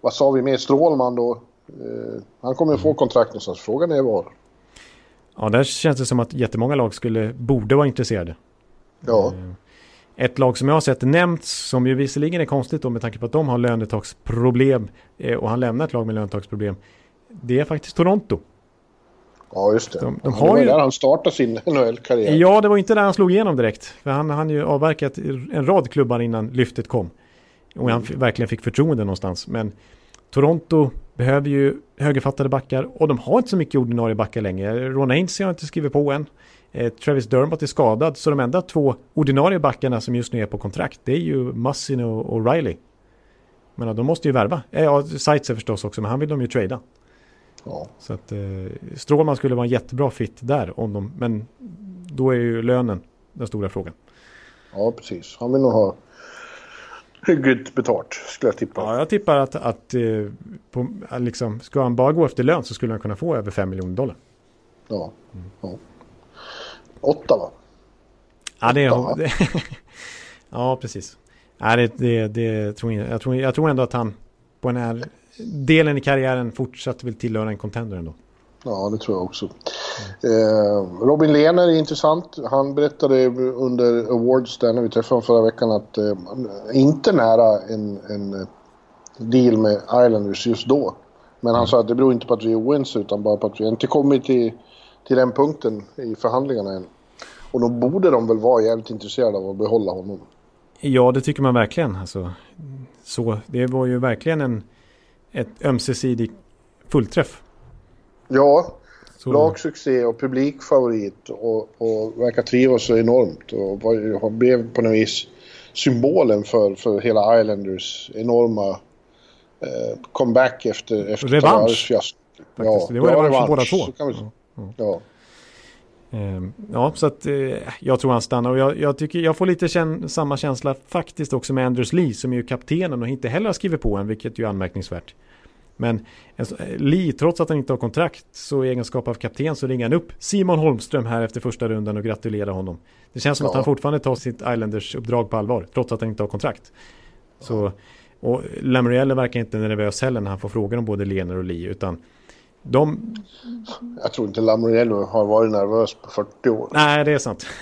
Speaker 3: vad sa vi mer? Strålman då? Eh, han kommer att få kontrakt någonstans. Frågan är var.
Speaker 2: Ja, där känns det som att jättemånga lag skulle, borde vara intresserade.
Speaker 3: Ja. Eh,
Speaker 2: ett lag som jag har sett nämnts, som ju visserligen är konstigt då med tanke på att de har lönetaksproblem eh, och han lämnar ett lag med lönetaksproblem. Det är faktiskt Toronto.
Speaker 3: Ja, just det. De, de har det var ju... där han startade sin NHL-karriär.
Speaker 2: Ja, det var inte där han slog igenom direkt. För han hann ju avverkat en rad klubbar innan lyftet kom. Och han mm. verkligen fick förtroende någonstans. Men Toronto behöver ju högerfattade backar och de har inte så mycket ordinarie backar längre. Ron Ainsley har inte skrivit på än. Eh, Travis Dermott är skadad så de enda två ordinarie backarna som just nu är på kontrakt det är ju Mussin och, och Riley. Men de måste ju värva. Eh, ja, Seitzer förstås också men han vill de ju trada.
Speaker 3: Ja.
Speaker 2: Så att eh, Strålman skulle vara en jättebra fit där om de, men då är ju lönen den stora frågan.
Speaker 3: Ja, precis. Han vill nog ha hyggligt betalt, skulle jag tippa.
Speaker 2: Ja, jag tippar att, att eh, på, liksom, ska han bara gå efter lön så skulle han kunna få över 5 miljoner dollar.
Speaker 3: Ja. Mm. ja. Åtta va?
Speaker 2: Ja, det är... Det, ja, precis. Ja, det, det, det tror jag, jag, tror, jag tror ändå att han på den här delen i karriären fortsatt vill tillhöra en contender ändå.
Speaker 3: Ja, det tror jag också. Eh, Robin Lehner är intressant. Han berättade under Awards där när vi träffade honom förra veckan att eh, inte nära en, en deal med Islanders just då. Men han mm. sa att det beror inte på att vi är oense utan bara på att vi inte kommit till, till den punkten i förhandlingarna än. Och då borde de väl vara jävligt intresserade av att behålla honom.
Speaker 2: Ja, det tycker man verkligen. Alltså, så, det var ju verkligen en, ett ömsesidig fullträff.
Speaker 3: Ja. Lagsuccé och publikfavorit och, och verkar trivas så enormt. Och var, blev på något vis symbolen för, för hela Islanders enorma eh, comeback efter, efter
Speaker 2: Revansch.
Speaker 3: Ja,
Speaker 2: det var ja, revansch, båda två.
Speaker 3: Vi, ja. ja.
Speaker 2: Ehm, ja, så att eh, jag tror han stannar och jag, jag, tycker jag får lite kän samma känsla faktiskt också med Anders Lee som är ju kaptenen och inte heller har skrivit på än, vilket ju är anmärkningsvärt. Men Lee, trots att han inte har kontrakt, så i egenskap av kapten så ringer han upp Simon Holmström här efter första rundan och gratulerar honom. Det känns som ja. att han fortfarande tar sitt Islanders-uppdrag på allvar, trots att han inte har kontrakt. Så, och Lamoriello verkar inte nervös heller när han får frågor om både Lener och Lee, utan de...
Speaker 3: Jag tror inte Lamoriello har varit nervös på 40 år.
Speaker 2: Nej, det är sant.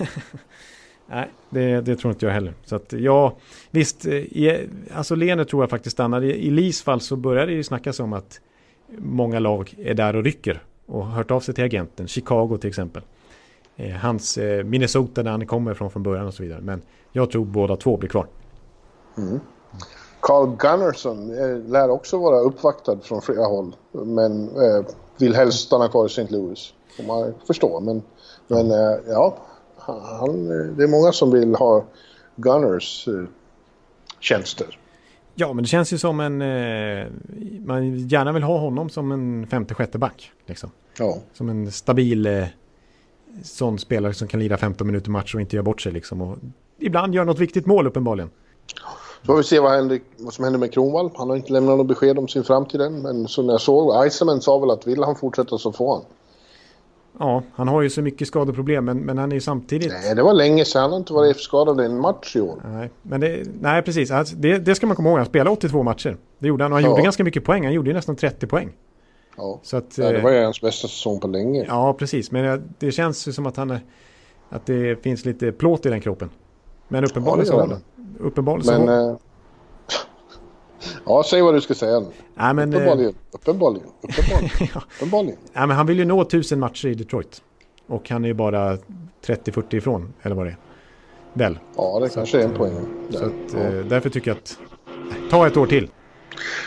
Speaker 2: Nej, det, det, tror inte jag heller. Så att ja, visst, eh, i, alltså Lene tror jag faktiskt stannar. I, i Lis fall så börjar det ju snackas om att många lag är där och rycker. och hört av sig till agenten. Chicago till exempel. Eh, hans eh, Minnesota där han kommer ifrån från början och så vidare. Men jag tror båda två blir kvar.
Speaker 3: Mm. Carl Gunnarsson eh, lär också vara uppvaktad från flera håll. Men eh, vill helst stanna kvar i St. Louis. Får man förstå. Men, men eh, ja, han, det är många som vill ha Gunners eh, tjänster.
Speaker 2: Ja, men det känns ju som en... Eh, man gärna vill ha honom som en femte, sjätte back. Liksom.
Speaker 3: Ja.
Speaker 2: Som en stabil eh, sån spelare som kan lira 15 minuter match och inte göra bort sig. Liksom. Och ibland gör något viktigt mål uppenbarligen.
Speaker 3: Så får vi se vad, händer, vad som händer med Kronwall. Han har inte lämnat något besked om sin framtid än. Men som jag såg, Iceman sa väl att vill han fortsätta så får han.
Speaker 2: Ja, han har ju så mycket skadeproblem men, men han är ju samtidigt...
Speaker 3: Nej, det var länge sedan. Han har inte varit skadad i en match i år.
Speaker 2: Nej, men det, nej precis. Alltså, det, det ska man komma ihåg. Han spelade 82 matcher. Det gjorde han och han ja. gjorde ganska mycket poäng. Han gjorde ju nästan 30 poäng.
Speaker 3: Ja, så att, ja det var ju hans bästa säsong på länge.
Speaker 2: Ja, precis. Men det känns ju som att han Att det finns lite plåt i den kroppen. Men uppenbarligen ja, så har Uppenbarligen
Speaker 3: men, så Ja, säg vad du ska säga nu.
Speaker 2: Men,
Speaker 3: uppenbarligen. Uppenbarligen. Uppenbarligen.
Speaker 2: ja.
Speaker 3: uppenbarligen.
Speaker 2: Nej, men han vill ju nå tusen matcher i Detroit. Och han är ju bara 30-40 ifrån, eller vad det är. Väl?
Speaker 3: Ja, det så kanske att, är en poäng.
Speaker 2: Så att, ja. Eh, därför tycker jag att... Ta ett år till.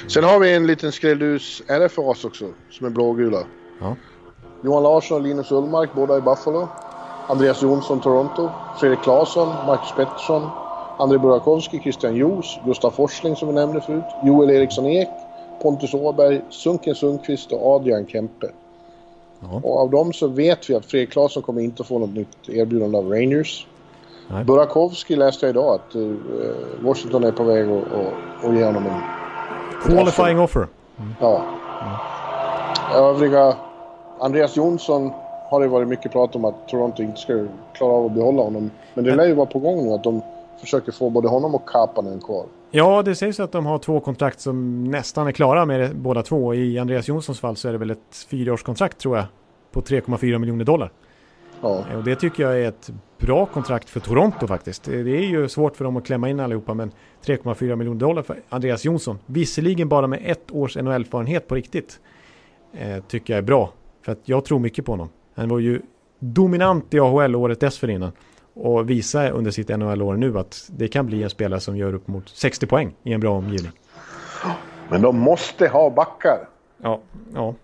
Speaker 3: Sen har vi en liten skrälldus RFAs också, som är blågula.
Speaker 2: Ja.
Speaker 3: Johan Larsson och Linus Ullmark, båda i Buffalo. Andreas Jonsson, Toronto. Fredrik Claesson, Marcus Pettersson. André Burakovsky, Christian Joos, Gustaf Forsling som vi nämnde förut. Joel Eriksson Ek, Pontus Åberg, Sunken Sundqvist och Adrian Kempe. Ja. Och av dem så vet vi att Fredrik Claesson kommer inte få något nytt erbjudande av Rangers. Nej. Burakovsky läste jag idag att uh, Washington är på väg att och, och ge honom en...
Speaker 2: Qualifying offer.
Speaker 3: Mm. Ja. Mm. Övriga... Andreas Jonsson har det varit mycket prat om att Toronto inte ska klara av att behålla honom. Men det lär ju vara på gång nu att de försöker få både honom och Kapanen kvar.
Speaker 2: Ja, det sägs att de har två kontrakt som nästan är klara med båda två. I Andreas Jonssons fall så är det väl ett fyraårskontrakt tror jag. På 3,4 miljoner dollar.
Speaker 3: Ja.
Speaker 2: Och det tycker jag är ett bra kontrakt för Toronto faktiskt. Det är ju svårt för dem att klämma in allihopa men 3,4 miljoner dollar för Andreas Jonsson. Visserligen bara med ett års NHL-erfarenhet på riktigt. Eh, tycker jag är bra. För att jag tror mycket på honom. Han var ju dominant i AHL året dessförinnan. Och visa under sitt NHL-år nu att det kan bli en spelare som gör upp mot 60 poäng i en bra omgivning.
Speaker 3: Men de måste ha backar.
Speaker 2: Ja, ja.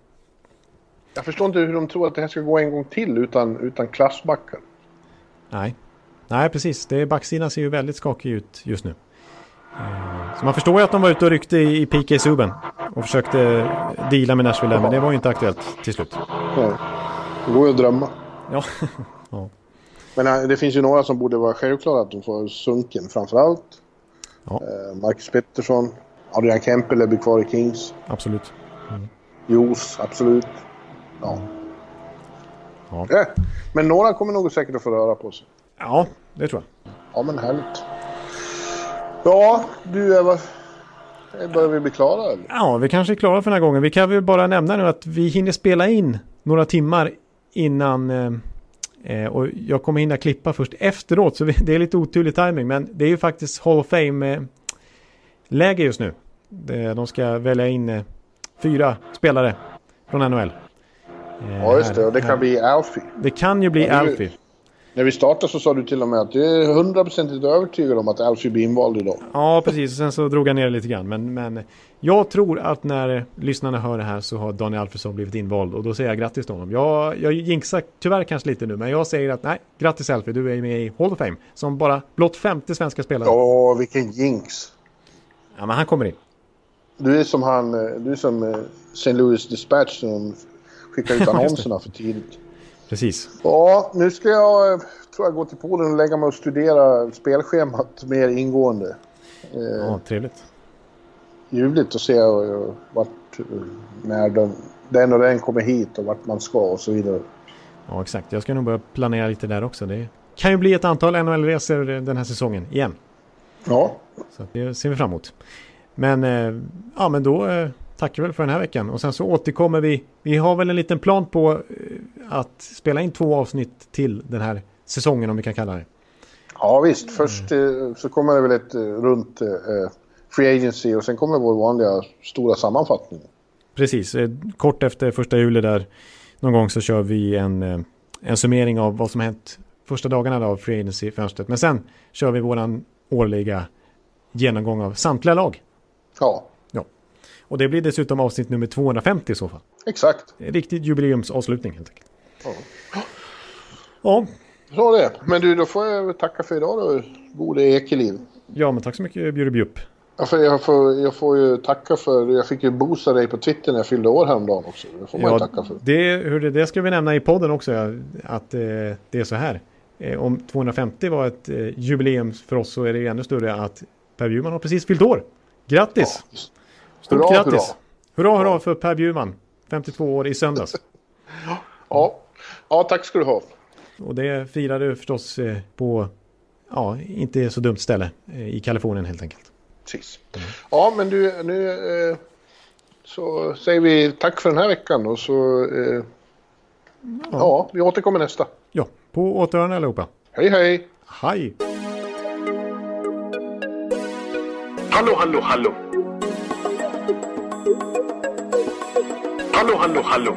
Speaker 3: Jag förstår inte hur de tror att det här ska gå en gång till utan, utan klassbackar.
Speaker 2: Nej. Nej, precis. Det, backsidan ser ju väldigt skakig ut just nu. Så man förstår ju att de var ute och ryckte i PK Subban och försökte deala med Nashville men det var ju inte aktuellt till slut.
Speaker 3: Nej. Det går ju att drömma.
Speaker 2: Ja. ja.
Speaker 3: Men äh, det finns ju några som borde vara självklara att de får Sunken framförallt.
Speaker 2: Ja.
Speaker 3: Eh, Marcus Pettersson. Adrian Kempel blir kvar i Kings.
Speaker 2: Absolut.
Speaker 3: Mm. Jos, absolut. Ja.
Speaker 2: ja.
Speaker 3: ja. Men några kommer nog säkert att få röra på sig.
Speaker 2: Ja, det tror jag.
Speaker 3: Ja, men härligt. Ja, du Eva. Börjar vi bli klara eller?
Speaker 2: Ja, vi kanske är klara för den här gången. Vi kan väl bara nämna nu att vi hinner spela in några timmar innan eh, Eh, och jag kommer hinna klippa först efteråt så det är lite oturlig timing men det är ju faktiskt Hall of Fame-läge just nu. De ska välja in eh, fyra spelare från NHL.
Speaker 3: Eh, ja just det och det kan bli Alfie.
Speaker 2: Det kan ju bli ja, Alfie.
Speaker 3: När vi startade så sa du till och med att du är hundraprocentigt övertygad om att Alfie blir invald idag.
Speaker 2: Ja, precis. Och sen så drog jag ner lite grann. Men, men jag tror att när lyssnarna hör det här så har Daniel Alfredsson blivit invald. Och då säger jag grattis till honom. Jag, jag jinxar tyvärr kanske lite nu, men jag säger att nej, grattis Alfie, du är med i Hall of Fame. Som bara blott femte svenska spelare.
Speaker 3: Ja, vilken jinx.
Speaker 2: Ja, men han kommer in.
Speaker 3: Du är som han, eh, du är som eh, St. Louis Dispatch som skickar ut annonserna för tidigt.
Speaker 2: Precis.
Speaker 3: Ja, nu ska jag, eh, tror jag, gå till Polen och lägga mig och studera spelschemat mer ingående.
Speaker 2: Ja, trevligt.
Speaker 3: Ljuvligt att se eh, vart, eh, när de, den och den kommer hit och vart man ska och så vidare.
Speaker 2: Ja, exakt. Jag ska nog börja planera lite där också. Det kan ju bli ett antal NHL-resor den här säsongen igen.
Speaker 3: Ja.
Speaker 2: Så det ser vi fram emot. Men, ja, men då tackar väl för den här veckan. Och sen så återkommer vi. Vi har väl en liten plan på eh, att spela in två avsnitt till den här säsongen om vi kan kalla det.
Speaker 3: Ja visst, först mm. så kommer det väl ett eh, runt eh, Free Agency och sen kommer vår vanliga stora sammanfattning.
Speaker 2: Precis, kort efter första juli där.
Speaker 4: någon gång så kör vi en, eh, en summering av vad som hänt första dagarna av Free Agency-fönstret. Men sen kör vi våran årliga genomgång av samtliga lag.
Speaker 3: Ja.
Speaker 4: ja. Och det blir dessutom avsnitt nummer 250 i så fall.
Speaker 3: Exakt.
Speaker 4: En riktig jubileumsavslutning helt enkelt.
Speaker 3: Ja.
Speaker 4: Ja.
Speaker 3: Så det. Men du, då får jag tacka för idag då, gode Ekeliv.
Speaker 4: Ja, men tack så mycket Bjurrebjupp.
Speaker 3: Ja, för jag, får, jag får ju tacka för... Jag fick ju boosta dig på Twitter när jag fyllde år häromdagen också. Det får man ja, ju tacka för.
Speaker 4: Det, hur det, det ska vi nämna i podden också, att eh, det är så här. Eh, om 250 var ett eh, jubileum för oss så är det ju ännu större att Per Bjurman har precis fyllt år. Grattis! Ja. Stort hurra, grattis! Hurra, hurra, hurra för Per Bjurman. 52 år i söndags.
Speaker 3: ja. Ja, tack ska du ha.
Speaker 4: Och det firar du förstås eh, på, ja, inte så dumt ställe eh, i Kalifornien helt enkelt.
Speaker 3: Precis. Mm. Ja, men du, nu eh, så säger vi tack för den här veckan och så, ja. ja, vi återkommer nästa.
Speaker 4: Ja, på återhörande allihopa.
Speaker 3: Hej, hej!
Speaker 4: Hej!
Speaker 5: Hallå, hallå, hallå! Hallå, hallå, hallå!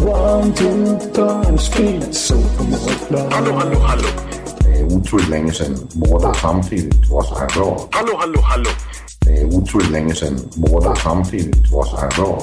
Speaker 2: One, two, times speed, so
Speaker 5: Hallå, hallå, hallå!
Speaker 6: Det är otroligt länge sedan båda samtidigt var så här bra.
Speaker 5: Hallå, hallå, hallå!
Speaker 6: Det är otroligt länge sedan båda samtidigt var så här bra.